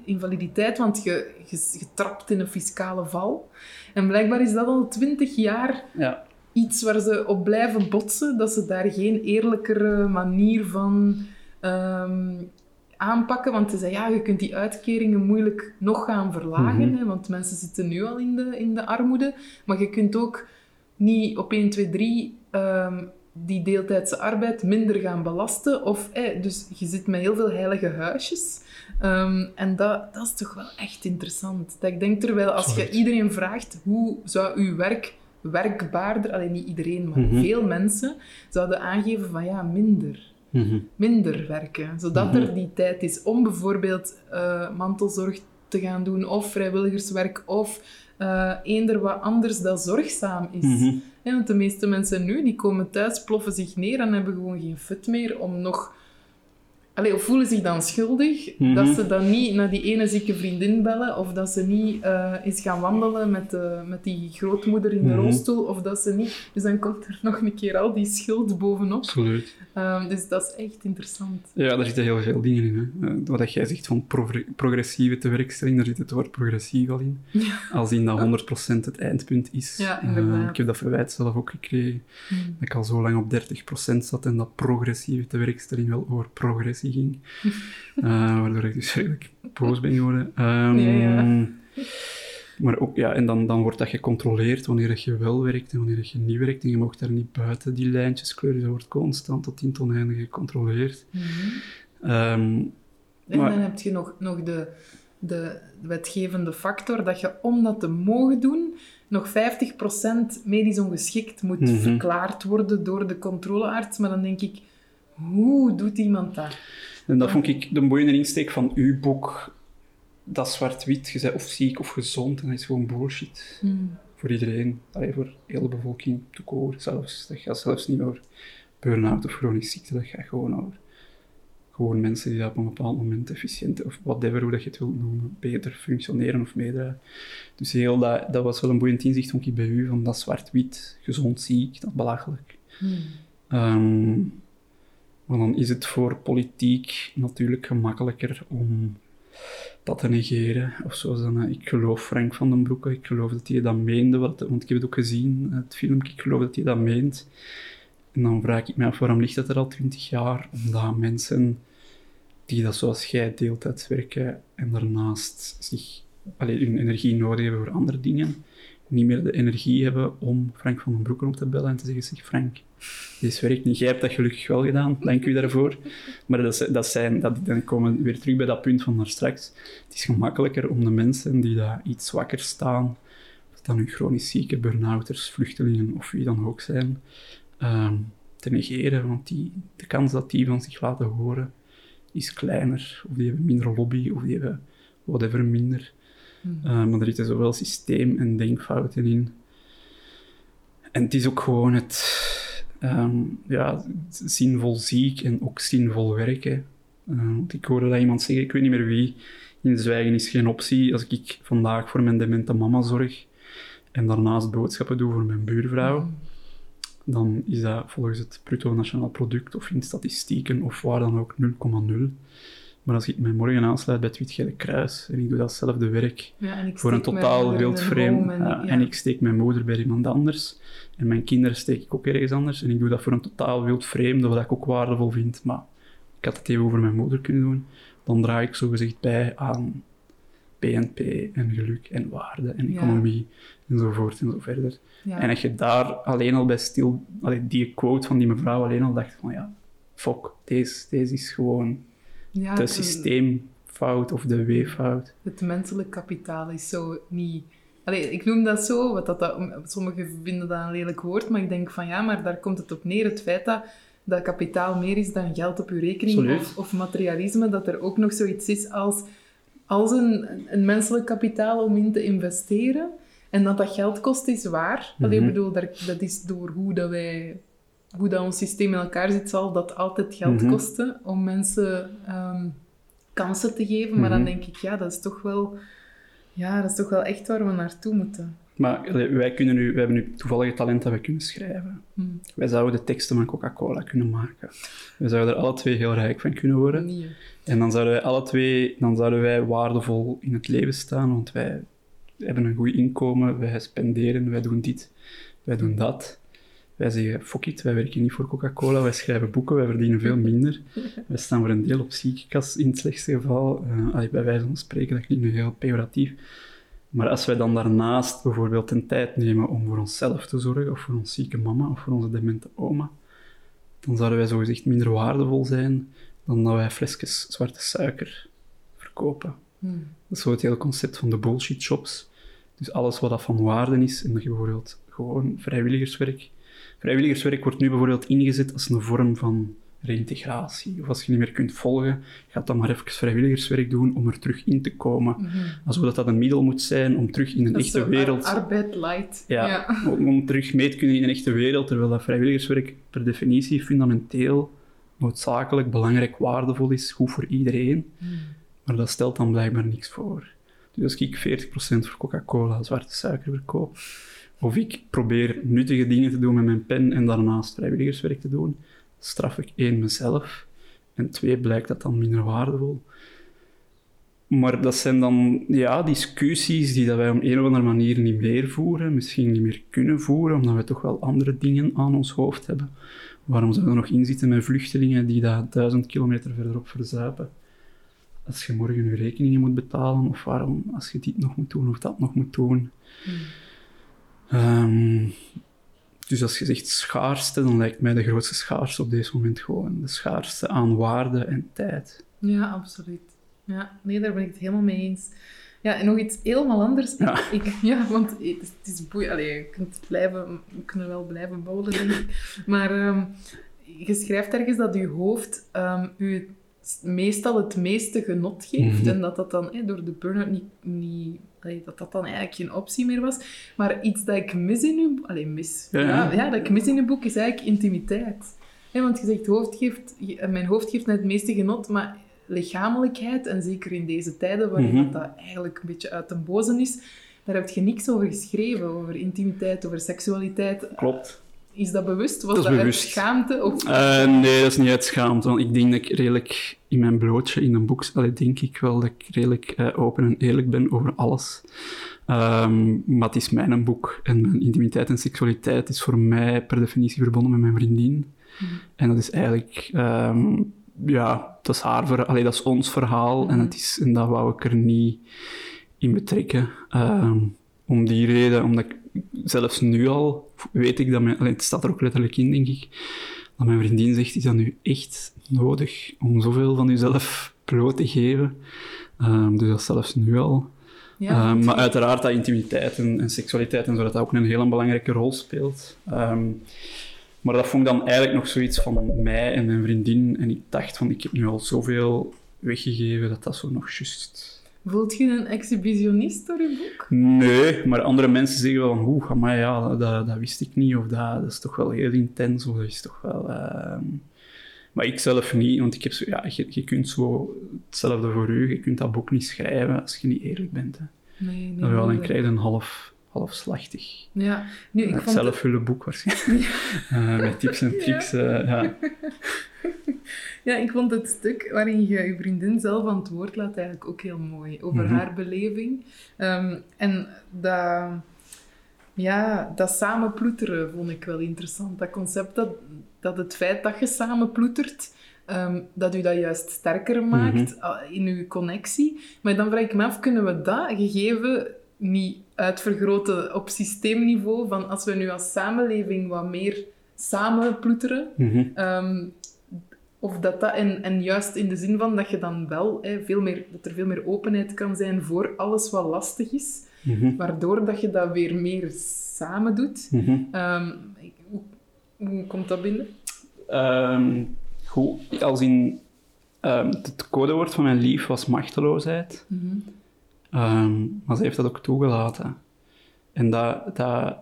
Speaker 1: invaliditeit, want je, je, trapt in een fiscale val. En blijkbaar is dat al twintig jaar ja. iets waar ze op blijven botsen, dat ze daar geen eerlijkere manier van um, aanpakken. Want ze zeggen, ja, je kunt die uitkeringen moeilijk nog gaan verlagen, mhm. hè, want mensen zitten nu al in de, in de armoede. Maar je kunt ook niet op 1, 2, 3 um, die deeltijdse arbeid minder gaan belasten. Of, eh, dus je zit met heel veel heilige huisjes. Um, en dat, dat is toch wel echt interessant. Dat ik denk terwijl als je iedereen vraagt hoe zou uw werk werkbaarder, alleen niet iedereen, maar mhm. veel mensen, zouden aangeven van ja, minder. Mhm. Minder werken. Zodat er mhm. die tijd is om bijvoorbeeld uh, mantelzorg te gaan doen, of vrijwilligerswerk, of uh, eender wat anders dat zorgzaam is. Mm want de meeste mensen nu, die komen thuis, ploffen zich neer en hebben gewoon geen fut meer om nog Allee, of voelen zich dan schuldig mhm. dat ze dan niet naar die ene zieke vriendin bellen, of dat ze niet uh, eens gaan wandelen met, uh, met die grootmoeder in de mm rolstoel, of dat ze niet... Dus dan komt er nog een keer al die schuld bovenop.
Speaker 2: Absoluut.
Speaker 1: Um, dus dat is echt interessant.
Speaker 2: Ja, daar zitten heel veel dingen in. Hè. Uh, wat jij zegt van pro progressieve tewerkstelling, daar zit het woord progressief al in. Ja. Als in dat 100% het eindpunt is.
Speaker 1: Ja,
Speaker 2: ik heb dat verwijt zelf ook gekregen. Mm. Dat ik al zo lang op 30% zat en dat progressieve tewerkstelling wel over progressie ging. Uh, <laughs> waardoor ik dus eigenlijk boos ben geworden. Um, ja. Maar ook, ja, en dan, dan wordt dat gecontroleerd wanneer je wel werkt en wanneer je niet werkt. En je mag daar niet buiten die lijntjes kleuren. Dat wordt constant tot in toneinde gecontroleerd. Mm -hmm. um,
Speaker 1: en maar, dan heb je nog, nog de, de wetgevende factor dat je om dat te mogen doen, nog 50% medisch ongeschikt moet
Speaker 2: Mhm.
Speaker 1: verklaard worden door de controlearts. Maar dan denk ik, hoe doet iemand dat?
Speaker 2: En dat vond ik de boeiende insteek van uw boek. Dat zwart-wit, je bent of ziek of gezond, en dat is gewoon bullshit. Voor iedereen, allee, voor heel de bevolking, toekoor zelfs. Dat gaat zelfs niet over burn-out of chronische ziekte, dat gaat gewoon over gewoon mensen die dat op een bepaald moment efficiënt, of whatever, hoe dat je het wilt noemen, beter functioneren of meedragen. Dus heel dat, dat was wel een boeiend inzicht, vond ik bij u, van dat zwart-wit, gezond, ziek, dat belachelijk. Ehm, maar dan is het voor politiek natuurlijk gemakkelijker om dat te negeren. Of zoals dan, eh, ik geloof Frank van den Broeke, ik geloof dat hij dat meende, want ik heb het ook gezien, het filmpje, ik geloof dat hij dat meent. En dan vraag ik me af, waarom ligt dat er al twintig jaar? Omdat mensen die dat zoals jij deeltijds werken en daarnaast zich, allee, hun energie nodig hebben voor andere dingen, niet meer de energie hebben om Frank van den Broeke op te bellen en te zeggen, zeg Frank, dit werkt niet. Jij hebt dat gelukkig wel gedaan, dank u daarvoor. Maar dat, dat zijn, dat, dan komen we weer terug bij dat punt van daar straks. Het is gemakkelijker om de mensen die daar iets zwakker staan, dan nu chronisch zieke, burn-outers, vluchtelingen of wie dan ook zijn, ehm, te negeren. Want die, de kans dat die van zich laten horen is kleiner. Of die hebben minder lobby, of die hebben whatever minder. Eh, maar er zitten zowel systeem- en denkfouten in. En het is ook gewoon het ehm, ja, zinvol ziek en ook zinvol werken. Eh, want ik hoorde dat iemand zeggen, ik weet niet meer wie, in zwijgen is geen optie. Als ik vandaag voor mijn demente mama zorg en daarnaast boodschappen doe voor mijn buurvrouw, dan is dat volgens het bruto nationaal product of in statistieken of waar dan ook 0,0. Maar als ik mij morgen aansluit bij het Wit-Gele Kruis en ik doe datzelfde werk
Speaker 1: Ja,
Speaker 2: voor een totaal
Speaker 1: moeder in
Speaker 2: wild
Speaker 1: een
Speaker 2: vreemd.
Speaker 1: home En,
Speaker 2: ja, en ik steek mijn moeder bij iemand anders. En mijn kinderen steek ik ook ergens anders. En ik doe dat voor een totaal wild vreemde, wat ik ook waardevol vind. Maar ik had het even over mijn moeder kunnen doen. Dan draag ik zogezegd bij aan BNP en geluk en waarde en
Speaker 1: Ja.
Speaker 2: economie enzovoort en zo verder.
Speaker 1: Ja.
Speaker 2: En als je daar alleen al bij stil, die quote van die mevrouw alleen al dacht van ja, fuck, deze, deze is gewoon
Speaker 1: Ja,
Speaker 2: de systeemfout of de weeffout.
Speaker 1: Het menselijk kapitaal is zo niet... Allee, ik noem dat zo, wat dat, dat, sommigen vinden dat een lelijk woord, maar ik denk van ja, maar daar komt het op neer. Het feit dat, dat kapitaal meer is dan geld op uw rekening of, of materialisme, dat er ook nog zoiets is als, als een, een menselijk kapitaal om in te investeren. En dat dat geld kost, is waar. Allee,
Speaker 2: Mhm.
Speaker 1: ik bedoel, daar, dat is door hoe dat wij... Hoe dat ons systeem in elkaar zit, zal dat altijd geld
Speaker 2: Mhm.
Speaker 1: kosten om mensen ehm, kansen te geven. Maar dan
Speaker 2: Mhm.
Speaker 1: denk ik, ja, dat is toch wel... Ja, dat is toch wel echt waar we naartoe moeten.
Speaker 2: Maar wij, kunnen nu, wij hebben nu toevallig talent dat we kunnen schrijven.
Speaker 1: Hm.
Speaker 2: Wij zouden de teksten van Coca-Cola kunnen maken. Wij zouden er alle twee heel rijk van kunnen worden.
Speaker 1: Nee.
Speaker 2: En dan zouden wij alle twee dan zouden wij waardevol in het leven staan, want wij hebben een goed inkomen, wij spenderen, wij doen dit, wij doen dat. Wij zeggen, fuck it, wij werken niet voor Coca-Cola, wij schrijven boeken, wij verdienen veel minder. <laughs> Wij staan voor een deel op ziekenkast in het slechtste geval. Allee, bij wijze van spreken, dat klinkt nu heel pejoratief. Maar als wij dan daarnaast bijvoorbeeld een tijd nemen om voor onszelf te zorgen, of voor ons zieke mama, of voor onze demente oma, dan zouden wij zogezegd minder waardevol zijn dan dat wij flesjes zwarte suiker verkopen.
Speaker 1: Hm.
Speaker 2: Dat is zo het hele concept van de bullshit shops. Dus alles wat dat van waarde is, en dat je bijvoorbeeld gewoon vrijwilligerswerk... Vrijwilligerswerk wordt nu bijvoorbeeld ingezet als een vorm van reïntegratie. Of als je niet meer kunt volgen, ga dan maar even vrijwilligerswerk doen om er terug in te komen.
Speaker 1: Mhm.
Speaker 2: Alsof dat een middel moet zijn om terug in een
Speaker 1: Dat
Speaker 2: echte wereld...
Speaker 1: ar- Arbeid light.
Speaker 2: Ja, Om, om terug mee te kunnen in een echte wereld, terwijl dat vrijwilligerswerk per definitie fundamenteel noodzakelijk, belangrijk, waardevol is, goed voor iedereen.
Speaker 1: Hm.
Speaker 2: Maar dat stelt dan blijkbaar niks voor. Dus als ik 40% voor Coca-Cola zwarte suiker verkoop, of ik probeer nuttige dingen te doen met mijn pen en daarnaast vrijwilligerswerk te doen, straf ik één mezelf en twee blijkt dat dan minder waardevol. Maar dat zijn dan ja, discussies die dat wij op een of andere manier niet meer voeren, misschien niet meer kunnen voeren, omdat we toch wel andere dingen aan ons hoofd hebben. Waarom zouden we nog inzitten met vluchtelingen die daar duizend kilometer verderop verzuipen? Als je morgen je rekeningen moet betalen, of waarom als je dit nog moet doen of dat nog moet doen.
Speaker 1: Hm.
Speaker 2: Ehm, dus als je zegt schaarste, dan lijkt mij de grootste schaarste op deze moment gewoon de schaarste aan waarde en tijd.
Speaker 1: Ja, absoluut. Ja, nee, daar ben ik het helemaal mee eens. Ja, en nog iets helemaal anders.
Speaker 2: Ja. <laughs>
Speaker 1: Ik, ja, want het is, boeiend. Allee, je kunt blijven, we kunnen wel blijven bouwen, denk ik. Maar ehm, je schrijft ergens dat je hoofd ehm, u meestal het meeste genot geeft.
Speaker 2: Mhm.
Speaker 1: En dat dat dan eh, door de burn-out niet... niet dat dat dan eigenlijk geen optie meer was. Maar iets dat ik mis in uw... Allee, mis.
Speaker 2: Ja,
Speaker 1: Ja, dat ik mis in uw boek is eigenlijk intimiteit. Want je zegt, hoofd geeft, je- mijn hoofd geeft net het meeste genot, maar lichamelijkheid, en zeker in deze tijden waarin
Speaker 2: Mhm.
Speaker 1: dat, dat eigenlijk een beetje uit den bozen is, daar heb je niks over geschreven, over intimiteit, over seksualiteit.
Speaker 2: Klopt.
Speaker 1: Is dat bewust? Was
Speaker 2: Dat
Speaker 1: uit schaamte? Of...
Speaker 2: Eh, nee, dat is niet uit schaamte. Want ik denk dat ik redelijk in mijn blootje in een boek... Allee, denk ik wel dat ik redelijk eh, open en eerlijk ben over alles. Ehm, maar het is mijn boek. En mijn intimiteit en seksualiteit is voor mij per definitie verbonden met mijn vriendin.
Speaker 1: Mhm.
Speaker 2: En dat is eigenlijk... ehm, ja, dat is haar verhaal. Allee, dat is ons verhaal. En,
Speaker 1: Mhm.
Speaker 2: het is, en dat wou ik er niet in betrekken. Ehm, om die reden, omdat ik zelfs nu al weet ik dat mijn... Het staat er ook letterlijk in, denk ik dat mijn vriendin zegt, is dat nu echt nodig om zoveel van jezelf bloot te geven? Ehm, dus dat zelfs nu al.
Speaker 1: Ja,
Speaker 2: Ehm, maar uiteraard dat intimiteit en, en seksualiteit en zo, dat dat ook een hele belangrijke rol speelt. Ehm, maar dat vond ik dan eigenlijk nog zoiets van mij en mijn vriendin. En ik dacht van, ik heb nu al zoveel weggegeven, dat dat zo nog juist...
Speaker 1: Voelt je een exhibitionist door je boek?
Speaker 2: Nee, maar andere mensen zeggen wel van, oeh, maar ja, dat, dat wist ik niet, of dat, dat is toch wel heel intens, of dat is toch wel... ehm, Maar ik zelf niet, want ik heb zo, ja, je, je kunt zo hetzelfde voor u, je kunt dat boek niet schrijven als je niet eerlijk bent. Hè.
Speaker 1: Nee, nee.
Speaker 2: Dan wel, dan
Speaker 1: nee.
Speaker 2: krijg je een half, half slachtig.
Speaker 1: Ja, nu, ik vond het-
Speaker 2: zelfvullen boek waarschijnlijk. <laughs> Eh, met tips en tricks. eh, ja. <laughs> <laughs>
Speaker 1: Ja, ik vond het stuk waarin je je vriendin zelf aan het woord laat eigenlijk ook heel mooi. Over
Speaker 2: Mhm.
Speaker 1: haar beleving. Ehm, en dat, ja, dat samen ploeteren vond ik wel interessant. Dat concept dat, dat het feit dat je samen ploetert, ehm, dat u dat juist sterker maakt
Speaker 2: Mhm.
Speaker 1: ah, in uw connectie. Maar dan vraag ik me af, kunnen we dat gegeven niet uitvergroten op systeemniveau? Van als we nu als samenleving wat meer samen ploeteren,
Speaker 2: Mhm.
Speaker 1: Ehm, of dat dat, en, en juist in de zin van dat je dan wel hè, veel meer, dat er veel meer openheid kan zijn voor alles wat lastig is,
Speaker 2: Mhm.
Speaker 1: waardoor dat je dat weer meer samen doet.
Speaker 2: Mhm.
Speaker 1: Ehm, hoe, hoe komt dat binnen?
Speaker 2: Ehm, goed, als in... ehm, het codewoord van mijn lief was machteloosheid. Ehm, maar ze heeft dat ook toegelaten. En dat, dat,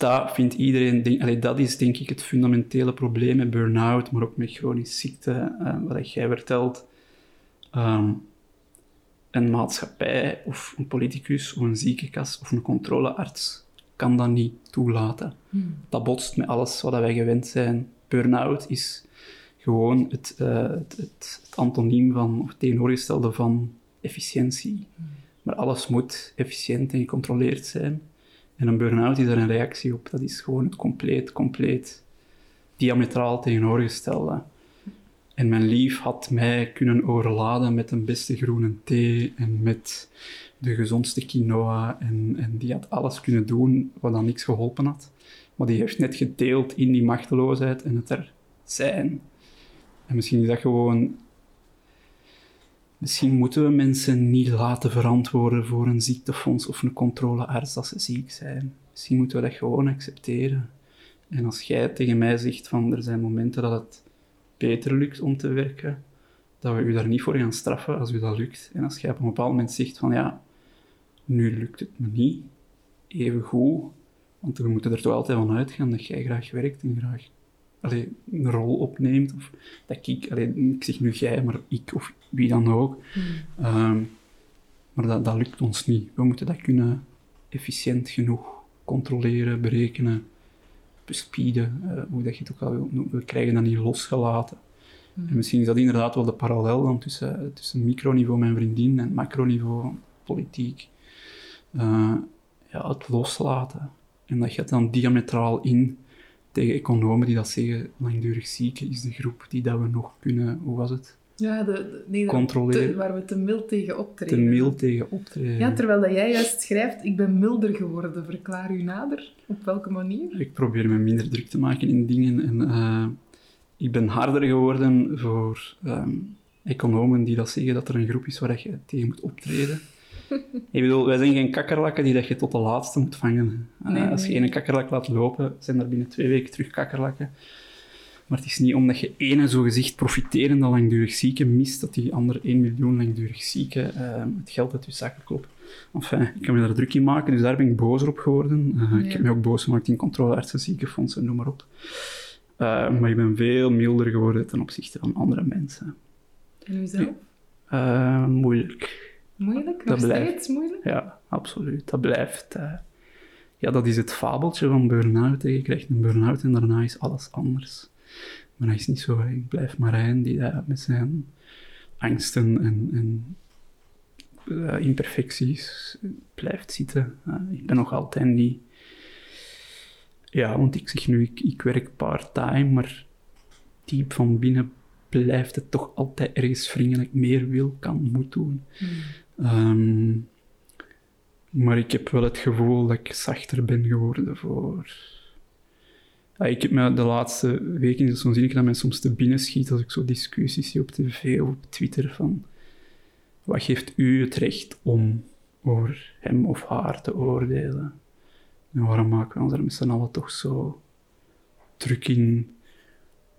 Speaker 2: dat vindt iedereen... Denk, allee, dat is denk ik het fundamentele probleem met burn-out, maar ook met chronische ziekte, eh, wat jij vertelt. Ehm, een maatschappij of een politicus of een ziekenkast of een controlearts kan dat niet toelaten. Dat botst met alles wat wij gewend zijn. Burn-out is gewoon het, eh, het, het, het antoniem van, of het tegenovergestelde van efficiëntie. Maar alles moet efficiënt en gecontroleerd zijn. En een burn-out is daar een reactie op. Dat is gewoon het compleet, compleet diametraal tegenovergestelde. En mijn lief had mij kunnen overladen met de beste groene thee en met de gezondste quinoa. En, en die had alles kunnen doen wat dan niks geholpen had. Maar die heeft net gedeeld in die machteloosheid en het er zijn. En misschien is dat gewoon... Misschien moeten we mensen niet laten verantwoorden voor een ziektefonds of een controlearts als ze ziek zijn. Misschien moeten we dat gewoon accepteren. En als jij tegen mij zegt van er zijn momenten dat het beter lukt om te werken, dat we u daar niet voor gaan straffen als u dat lukt. En als jij op een bepaald moment zegt van ja, nu lukt het me niet, even goed, want we moeten er toch altijd van uitgaan dat jij graag werkt en graag allee, een rol opneemt. Of dat ik, allee, ik zeg nu jij, maar ik of wie dan ook. Ehm, maar dat, dat lukt ons niet. We moeten dat kunnen efficiënt genoeg controleren, berekenen, bespieden, eh, hoe dat je het ook al wilt noemen. We krijgen dat niet losgelaten. En misschien is dat inderdaad wel de parallel dan tussen, tussen microniveau mijn vriendin en macroniveau politiek. Eh, ja, het loslaten. En dat gaat dan diametraal in tegen economen die dat zeggen, langdurig zieken is de groep die dat we nog kunnen, hoe was het,
Speaker 1: Ja, de, de, nee, de-
Speaker 2: Controleren.
Speaker 1: te- waar we te mild tegen optreden.
Speaker 2: te mild tegen optreden.
Speaker 1: Ja, terwijl dat jij juist schrijft, ik ben milder geworden. Verklaar u nader. Op welke manier?
Speaker 2: Ik probeer me minder druk te maken in dingen en eh, ik ben harder geworden voor ehm, economen die dat zeggen dat er een groep is waar je tegen moet optreden. Ik bedoel, wij zijn geen kakkerlakken die dat je tot de laatste moet vangen. Uh,
Speaker 1: Nee,
Speaker 2: als je een kakkerlak laat lopen, zijn er binnen twee weken terug kakkerlakken. Maar het is niet omdat je ene zogezegd profiterende langdurig zieken mist, dat die andere 1 miljoen langdurig zieken eh, het geld uit je zakken klopt. Enfin, ik kan me daar druk in maken, dus daar ben ik boos op geworden. Eh, Ik heb me ook boos gemaakt in controleartsen, ziekenfondsen, noem maar op. Eh, maar ik ben veel milder geworden ten opzichte van andere mensen.
Speaker 1: En u zelf?
Speaker 2: Eh, moeilijk.
Speaker 1: Moeilijk?
Speaker 2: Dat
Speaker 1: Nog
Speaker 2: blijft.
Speaker 1: steeds moeilijk?
Speaker 2: Ja, absoluut. Dat blijft. eh, ja, dat is het fabeltje van burn-out. Je krijgt een burn-out en daarna is alles anders. Maar dat is niet zo. Ik blijf Marijn die daar met zijn angsten en, en eh, imperfecties blijft zitten. Eh, ik ben nog altijd niet. Ja, want ik zeg nu, ik, ik werk part-time, maar diep van binnen blijft het toch altijd ergens wringen dat ik meer wil, kan, moet doen. Ehm, maar ik heb wel het gevoel dat ik zachter ben geworden voor... Ja, ik heb me de laatste weken zo'n zin dat mij soms te binnen schiet als ik zo discussies zie op tv of op Twitter van wat geeft u het recht om over hem of haar te oordelen? En waarom maken we ons daar met z'n allen toch zo druk in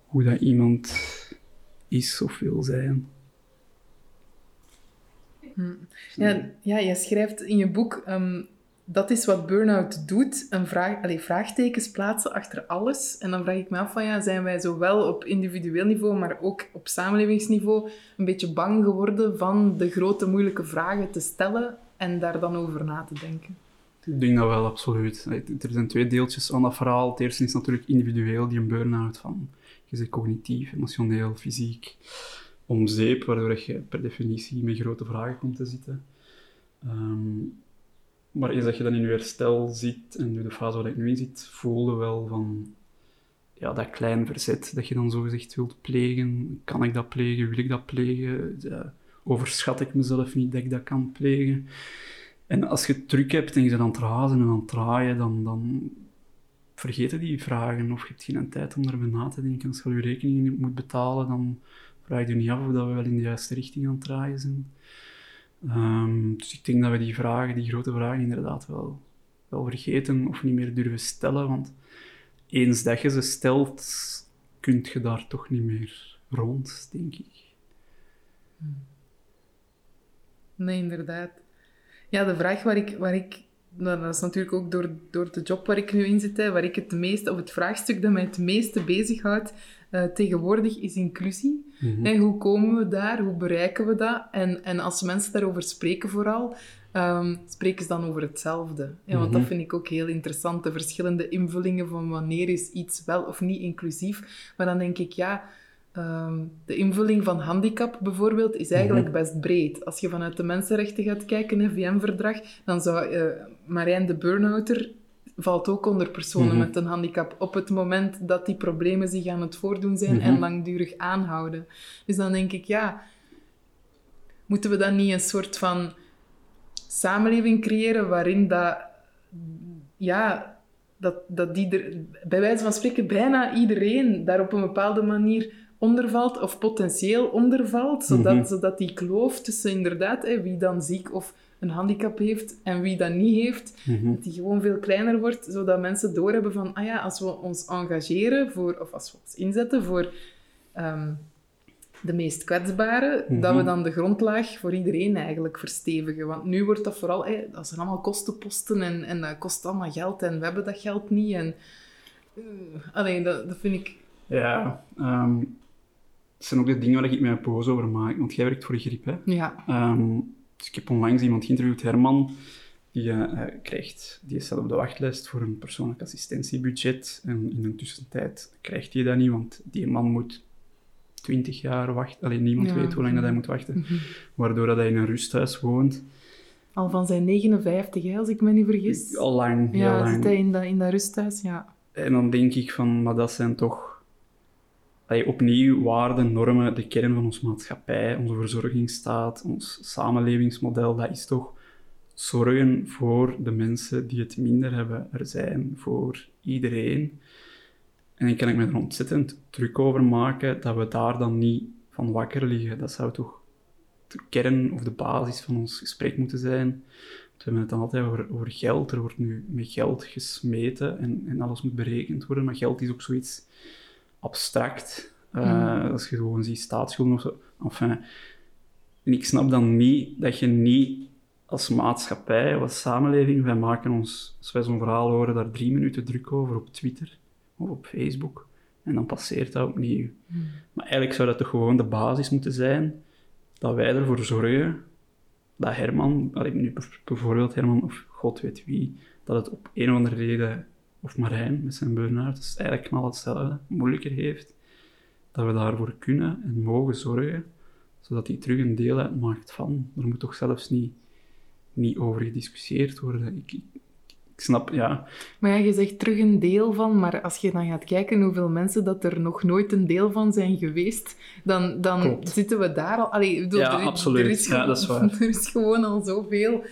Speaker 2: hoe dat iemand is of wil zijn?
Speaker 1: Ja, ja, je schrijft in je boek, ehm, dat is wat burn-out doet, een vraag, allee, vraagtekens plaatsen achter alles. En dan vraag ik me af van, ja, zijn wij zowel op individueel niveau, maar ook op samenlevingsniveau een beetje bang geworden van de grote moeilijke vragen te stellen en daar dan over na te denken?
Speaker 2: Ik denk dat wel, absoluut. Er zijn twee deeltjes aan dat verhaal. Het eerste is natuurlijk individueel, die een burn-out van, je zegt cognitief, emotioneel, fysiek, om zeep, waardoor je per definitie met grote vragen komt te zitten. Ehm, maar eens dat je dan in je herstel zit, en nu de fase waar ik nu in zit, voelde wel van ja, dat klein verzet dat je dan zogezegd wilt plegen. Kan ik dat plegen? Wil ik dat plegen? Overschat ik mezelf niet dat ik dat kan plegen? En als je druk hebt en je bent aan het razen en aan het draaien, dan, dan vergeten die vragen. Of je hebt geen tijd om erbij na te denken. Als je al je rekeningen moet betalen, dan vraag je niet af of dat we wel in de juiste richting aan het draaien zijn. Ehm, dus ik denk dat we die vragen, die grote vragen, inderdaad wel, wel vergeten of niet meer durven stellen. Want eens dat je ze stelt, kun je daar toch niet meer rond, denk ik.
Speaker 1: Nee, inderdaad. Ja, de vraag waar ik... Waar ik nou, dat is natuurlijk ook door, door de job waar ik nu in zit, hè, waar ik het meeste, of het vraagstuk dat mij het meeste bezighoudt eh, tegenwoordig, is inclusie.
Speaker 2: Mhm.
Speaker 1: Hoe komen we daar? Hoe bereiken we dat? En, en als mensen daarover spreken vooral, ehm, spreken ze dan over hetzelfde. Ja, want dat
Speaker 2: Mhm.
Speaker 1: vind ik ook heel interessant, de verschillende invullingen van wanneer is iets wel of niet inclusief. Maar dan denk ik, ja, ehm, de invulling van handicap bijvoorbeeld is eigenlijk
Speaker 2: Mhm.
Speaker 1: best breed. Als je vanuit de mensenrechten gaat kijken, een VN-verdrag, dan zou eh, Marijn de Burnouter valt ook onder personen
Speaker 2: Mhm.
Speaker 1: met een handicap op het moment dat die problemen zich aan het voordoen zijn
Speaker 2: Mhm.
Speaker 1: en langdurig aanhouden. Dus dan denk ik, ja, moeten we dan niet een soort van samenleving creëren waarin dat, ja, dat, dat die er, bij wijze van spreken bijna iedereen daar op een bepaalde manier ondervalt of potentieel ondervalt, zodat,
Speaker 2: Mhm.
Speaker 1: zodat die kloof tussen inderdaad wie dan ziek of een handicap heeft en wie dat niet heeft,
Speaker 2: Mhm.
Speaker 1: dat die gewoon veel kleiner wordt, zodat mensen doorhebben van, ah ja, als we ons engageren voor, of als we ons inzetten voor ehm, de meest kwetsbaren, dat we
Speaker 2: Mhm.
Speaker 1: dan de grondlaag voor iedereen eigenlijk verstevigen. Want nu wordt dat vooral, hé, dat zijn allemaal kostenposten en, en dat kost allemaal geld en we hebben dat geld niet. En, uh, allee, dat, dat vind ik...
Speaker 2: Ja, ehm, het zijn ook de dingen waar ik mij boos over maak. Want jij werkt voor Griep, hè?
Speaker 1: Ja.
Speaker 2: Ehm, dus ik heb onlangs iemand geïnterviewd, Herman, die eh, eh, krijgt, die staat op de wachtlijst voor een persoonlijk assistentiebudget. En in de tussentijd krijgt hij dat niet, want die man moet 20 jaar wachten. Alleen niemand
Speaker 1: Ja.
Speaker 2: weet hoe lang dat hij moet wachten.
Speaker 1: Mhm.
Speaker 2: Waardoor dat hij in een rusthuis woont.
Speaker 1: Al van zijn 59, hè, als ik me niet vergis.
Speaker 2: Al lang,
Speaker 1: ja,
Speaker 2: lang.
Speaker 1: zit hij in dat, in dat rusthuis, ja.
Speaker 2: En dan denk ik van, maar dat zijn toch allee, opnieuw waarden, normen, de kern van onze maatschappij, onze verzorgingsstaat, ons samenlevingsmodel. Dat is toch zorgen voor de mensen die het minder hebben. Er zijn voor iedereen. En dan kan ik me er ontzettend druk over maken dat we daar dan niet van wakker liggen. Dat zou toch de kern of de basis van ons gesprek moeten zijn. We hebben het dan altijd over, over geld. Er wordt nu met geld gesmeten en, en alles moet berekend worden. Maar geld is ook zoiets abstract. Uh, Als je gewoon ziet staatsschulden of zo. Enfin, en ik snap dan niet dat je niet als maatschappij of als samenleving, wij maken ons, als wij zo'n verhaal horen, daar drie minuten druk over op Twitter of op Facebook. En dan passeert dat opnieuw. Hmm. Maar eigenlijk zou dat toch gewoon de basis moeten zijn dat wij ervoor zorgen dat Herman, nu bijvoorbeeld Herman of god weet wie, dat het op een of andere reden, of Marijn met zijn burn-out, dat is eigenlijk knal hetzelfde, moeilijker heeft, dat we daarvoor kunnen en mogen zorgen, zodat hij terug een deel uitmaakt van. Er moet toch zelfs niet, niet over gediscussieerd worden. Ik, ik snap, ja.
Speaker 1: Maar ja, je zegt terug een deel van, maar als je dan gaat kijken hoeveel mensen dat er nog nooit een deel van zijn geweest, dan, dan zitten we daar al... Allee,
Speaker 2: bedoel, ja, er, absoluut. Er is, ja, dat is waar. <laughs>
Speaker 1: Er is gewoon al zoveel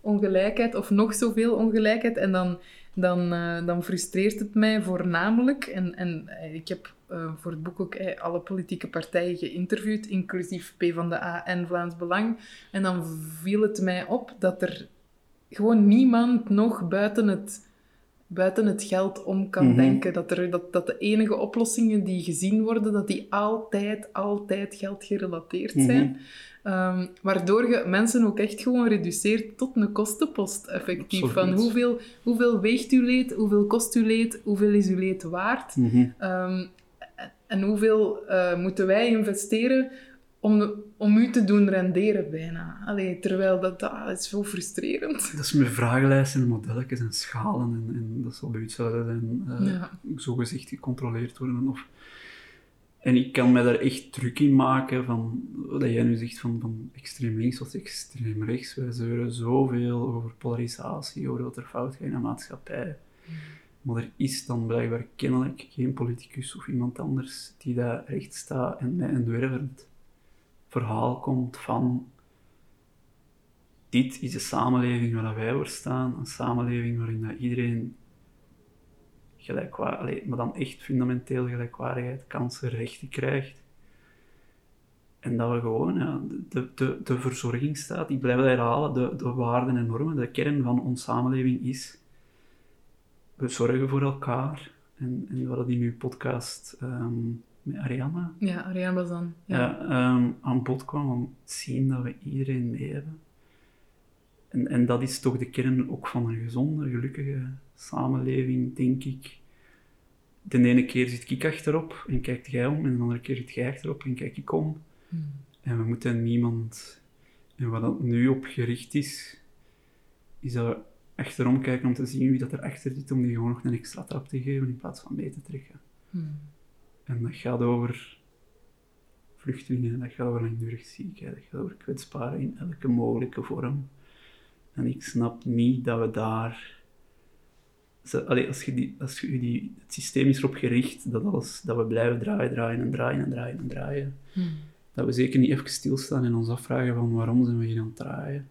Speaker 1: ongelijkheid, of nog zoveel ongelijkheid, en dan, dan, uh, dan frustreert het mij voornamelijk. En, en eh, ik heb uh, voor het boek ook eh, alle politieke partijen geïnterviewd, inclusief PvdA en Vlaams Belang. En dan viel het mij op dat er gewoon niemand nog buiten het, buiten het geld om kan mhm. denken. Dat, er, dat, dat de enige oplossingen die gezien worden, dat die altijd, altijd geld gerelateerd mhm. zijn. Ehm, waardoor je mensen ook echt gewoon reduceert tot een kostenpost, effectief. Van hoeveel, hoeveel weegt uw leed, hoeveel kost uw leed, hoeveel is uw leed waard?
Speaker 2: Mhm.
Speaker 1: Ehm, en hoeveel uh, moeten wij investeren om, om u te doen renderen bijna. Allee, terwijl dat, dat is zo frustrerend.
Speaker 2: Dat is met vragenlijsten en modelletjes en schalen en, en dat zal bij u hetzelfde zijn. Uh, ja. Zogezegd gecontroleerd worden. Of... En ik kan me daar echt druk in maken van, wat jij nu zegt van, van extreem links tot extreem rechts. Wij zeuren zoveel over polarisatie, over wat er fout gaat in de maatschappij. Maar er is dan blijkbaar kennelijk geen politicus of iemand anders die daar recht staat en mij entwerpt verhaal komt van dit is de samenleving waar wij voor staan, een samenleving waarin dat iedereen gelijkwaardig, maar dan echt fundamenteel gelijkwaardigheid, kansen, rechten krijgt. En dat we gewoon, ja, de, de, de verzorgingsstaat, die blijven herhalen, de, de waarden en normen, de kern van onze samenleving is, we zorgen voor elkaar. En, en wat in uw podcast ehm, met Ariane.
Speaker 1: Ja, Ariane was dan.
Speaker 2: Ja. Ehm, aan bod kwam om te zien dat we iedereen mee hebben. En, en dat is toch de kern ook van een gezonde, gelukkige samenleving, denk ik. De ene keer zit ik achterop en kijkt jij om, en de andere keer zit jij achterop en kijk ik om. Hmm. En we moeten niemand... En wat dat nu op gericht is, is dat we achterom kijken om te zien wie dat er achter zit, om die gewoon nog een extra trap te geven in plaats van mee te trekken.
Speaker 1: Hmm.
Speaker 2: En dat gaat over vluchtelingen, dat gaat over langdurig zieken, dat gaat over kwetsbaren in elke mogelijke vorm. En ik snap niet dat we daar... Allee, als je die, als je die, het systeem is erop gericht dat, alles, dat we blijven draaien, draaien en draaien en draaien en draaien.
Speaker 1: Hmm.
Speaker 2: Dat we zeker niet even stilstaan en ons afvragen van waarom zijn we hier aan het draaien.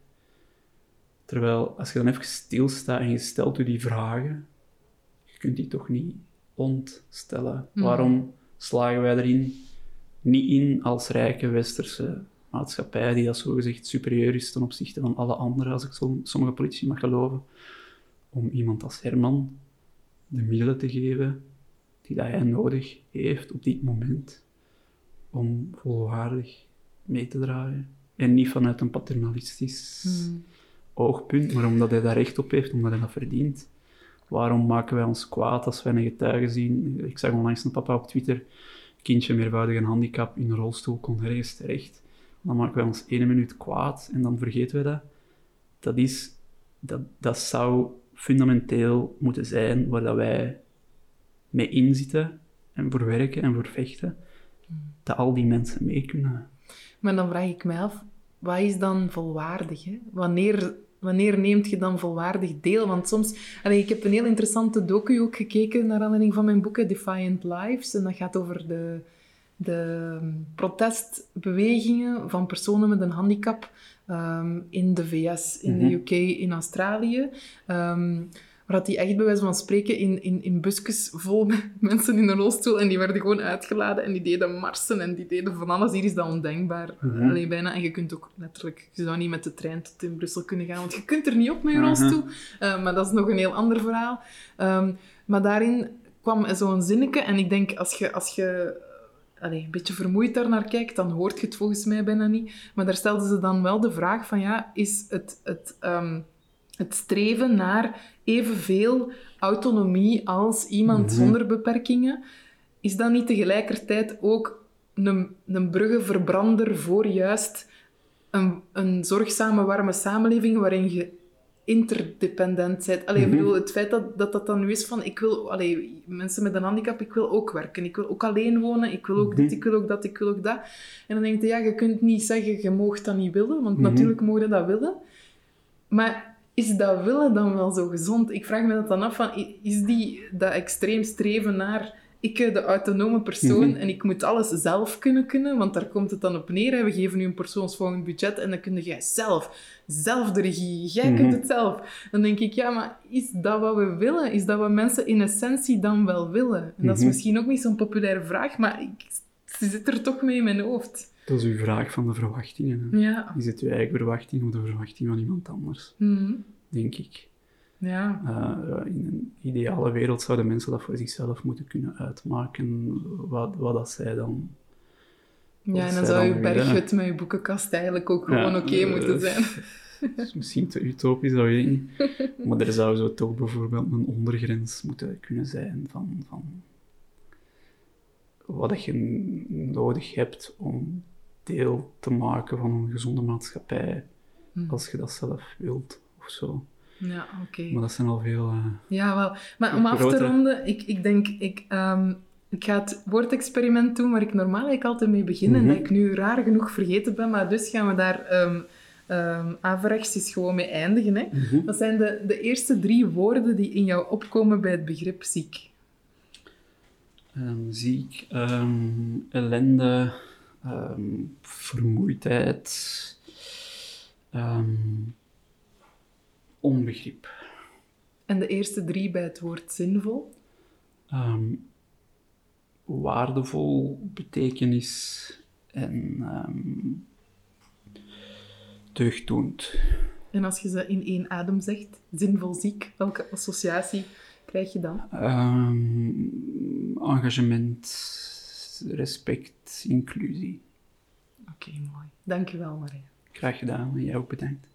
Speaker 2: Terwijl, als je dan even stilstaat en je stelt je die vragen, je kunt die toch niet ontstellen. Hmm. Waarom slagen wij erin niet in als rijke westerse maatschappij die dat zogezegd superieur is ten opzichte van alle anderen, als ik sommige politici mag geloven, om iemand als Herman de middelen te geven die dat hij nodig heeft op dit moment om volwaardig mee te draaien. En niet vanuit een paternalistisch
Speaker 1: hmm.
Speaker 2: oogpunt, maar omdat hij daar recht op heeft, omdat hij dat verdient. Waarom maken wij ons kwaad als wij een getuige zien? Ik zag onlangs een papa op Twitter, kindje meervoudige handicap in een rolstoel kon ergens terecht. Dan maken wij ons ene minuut kwaad en dan vergeten we dat. Dat, is, dat, dat zou fundamenteel moeten zijn waar dat wij mee inzitten en voor werken en voor vechten. Dat al die mensen mee kunnen.
Speaker 1: Maar dan vraag ik mij af, wat is dan volwaardig? Hè? Wanneer wanneer neemt je dan volwaardig deel? Want soms... Allee, ik heb een heel interessante docu ook gekeken naar aanleiding van mijn boeken Defiant Lives. En dat gaat over de, de protestbewegingen van personen met een handicap um, in de VS, in de mhm. UK, in Australië. Um, waar die echt bij wijze van spreken in, in, in busjes vol met <laughs> mensen in een rolstoel en die werden gewoon uitgeladen en die deden marsen en die deden van alles. Hier is dat ondenkbaar.
Speaker 2: Mhm.
Speaker 1: Allee, bijna. En je kunt ook letterlijk... Je zou niet met de trein tot in Brussel kunnen gaan, want je kunt er niet op met je
Speaker 2: Mhm.
Speaker 1: rolstoel. Eh, maar dat is nog een heel ander verhaal. Ehm, maar daarin kwam zo'n zinnetje en ik denk, als je... Als je allee, een beetje vermoeid daar naar kijkt, dan hoort je het volgens mij bijna niet. Maar daar stelden ze dan wel de vraag van, ja, is het, het, ehm, het streven naar evenveel autonomie als iemand
Speaker 2: Mhm.
Speaker 1: zonder beperkingen, is dat niet tegelijkertijd ook een, een bruggenverbrander voor juist een, een zorgzame, warme samenleving waarin je interdependent bent. Allee, ik
Speaker 2: Mhm.
Speaker 1: bedoel, het feit dat, dat dat dan nu is van, ik wil, allee, mensen met een handicap, ik wil ook werken, ik wil ook alleen wonen, ik wil ook dit,
Speaker 2: Mhm.
Speaker 1: ik wil ook dat, ik wil ook dat. En dan denk je, ja, je kunt niet zeggen, je moogt dat niet willen, want
Speaker 2: Mhm.
Speaker 1: natuurlijk mogen dat willen. Maar is dat willen dan wel zo gezond? Ik vraag me dat dan af, van, is die, dat extreem streven naar ik, eh, de autonome persoon,
Speaker 2: Mhm.
Speaker 1: en ik moet alles zelf kunnen kunnen, want daar komt het dan op neer. Hè. We geven nu een persoonsvolgend budget en dan kun jij zelf, zelf de regie, jij
Speaker 2: Mhm.
Speaker 1: kunt het zelf. Dan denk ik, ja, maar is dat wat we willen? Is dat wat mensen in essentie dan wel willen? En dat is
Speaker 2: Mhm.
Speaker 1: misschien ook niet zo'n populaire vraag, maar ik, ze zit er toch mee in mijn hoofd.
Speaker 2: Dat is uw vraag van de verwachtingen. hè.
Speaker 1: Ja.
Speaker 2: Is het uw eigen verwachting of de verwachting van iemand anders?
Speaker 1: Mhm.
Speaker 2: Denk ik.
Speaker 1: Ja.
Speaker 2: Eh, in een ideale wereld zouden mensen dat voor zichzelf moeten kunnen uitmaken, wat, wat dat zij dan...
Speaker 1: Ja, en dan zou
Speaker 2: dan
Speaker 1: je berghut met je boekenkast eigenlijk ook
Speaker 2: Ja,
Speaker 1: gewoon oké
Speaker 2: eh,
Speaker 1: moeten zijn. <laughs>
Speaker 2: Dat is misschien te utopisch, dat weet ik. <laughs> Maar er zou zo toch bijvoorbeeld een ondergrens moeten kunnen zijn van, van wat dat je nodig hebt om deel te maken van een gezonde maatschappij,
Speaker 1: Hm.
Speaker 2: als je dat zelf wilt, of zo.
Speaker 1: Ja, oké.
Speaker 2: Maar dat zijn al veel... eh,
Speaker 1: Ja, wel. Maar om af te ronden, ik, ik denk, ik, ehm, ik ga het woordexperiment doen waar ik normaal eigenlijk altijd mee begin en
Speaker 2: Mhm.
Speaker 1: dat ik nu raar genoeg vergeten ben, maar dus gaan we daar ehm averechts eens gewoon mee eindigen. Hè.
Speaker 2: mhm.
Speaker 1: Wat zijn de, de eerste drie woorden die in jou opkomen bij het begrip ziek?
Speaker 2: Ziek, ellende, ehm, vermoeidheid, ehm, onbegrip.
Speaker 1: En de eerste drie bij het woord zinvol?
Speaker 2: Ehm, waardevol, betekenis en ehm deugddoend.
Speaker 1: En als je ze in één adem zegt, zinvol ziek, welke associatie krijg je dan?
Speaker 2: Ehm, engagement, respect, inclusie.
Speaker 1: Oké, mooi. Dank je wel, Maria.
Speaker 2: Graag gedaan en jij ook bedankt.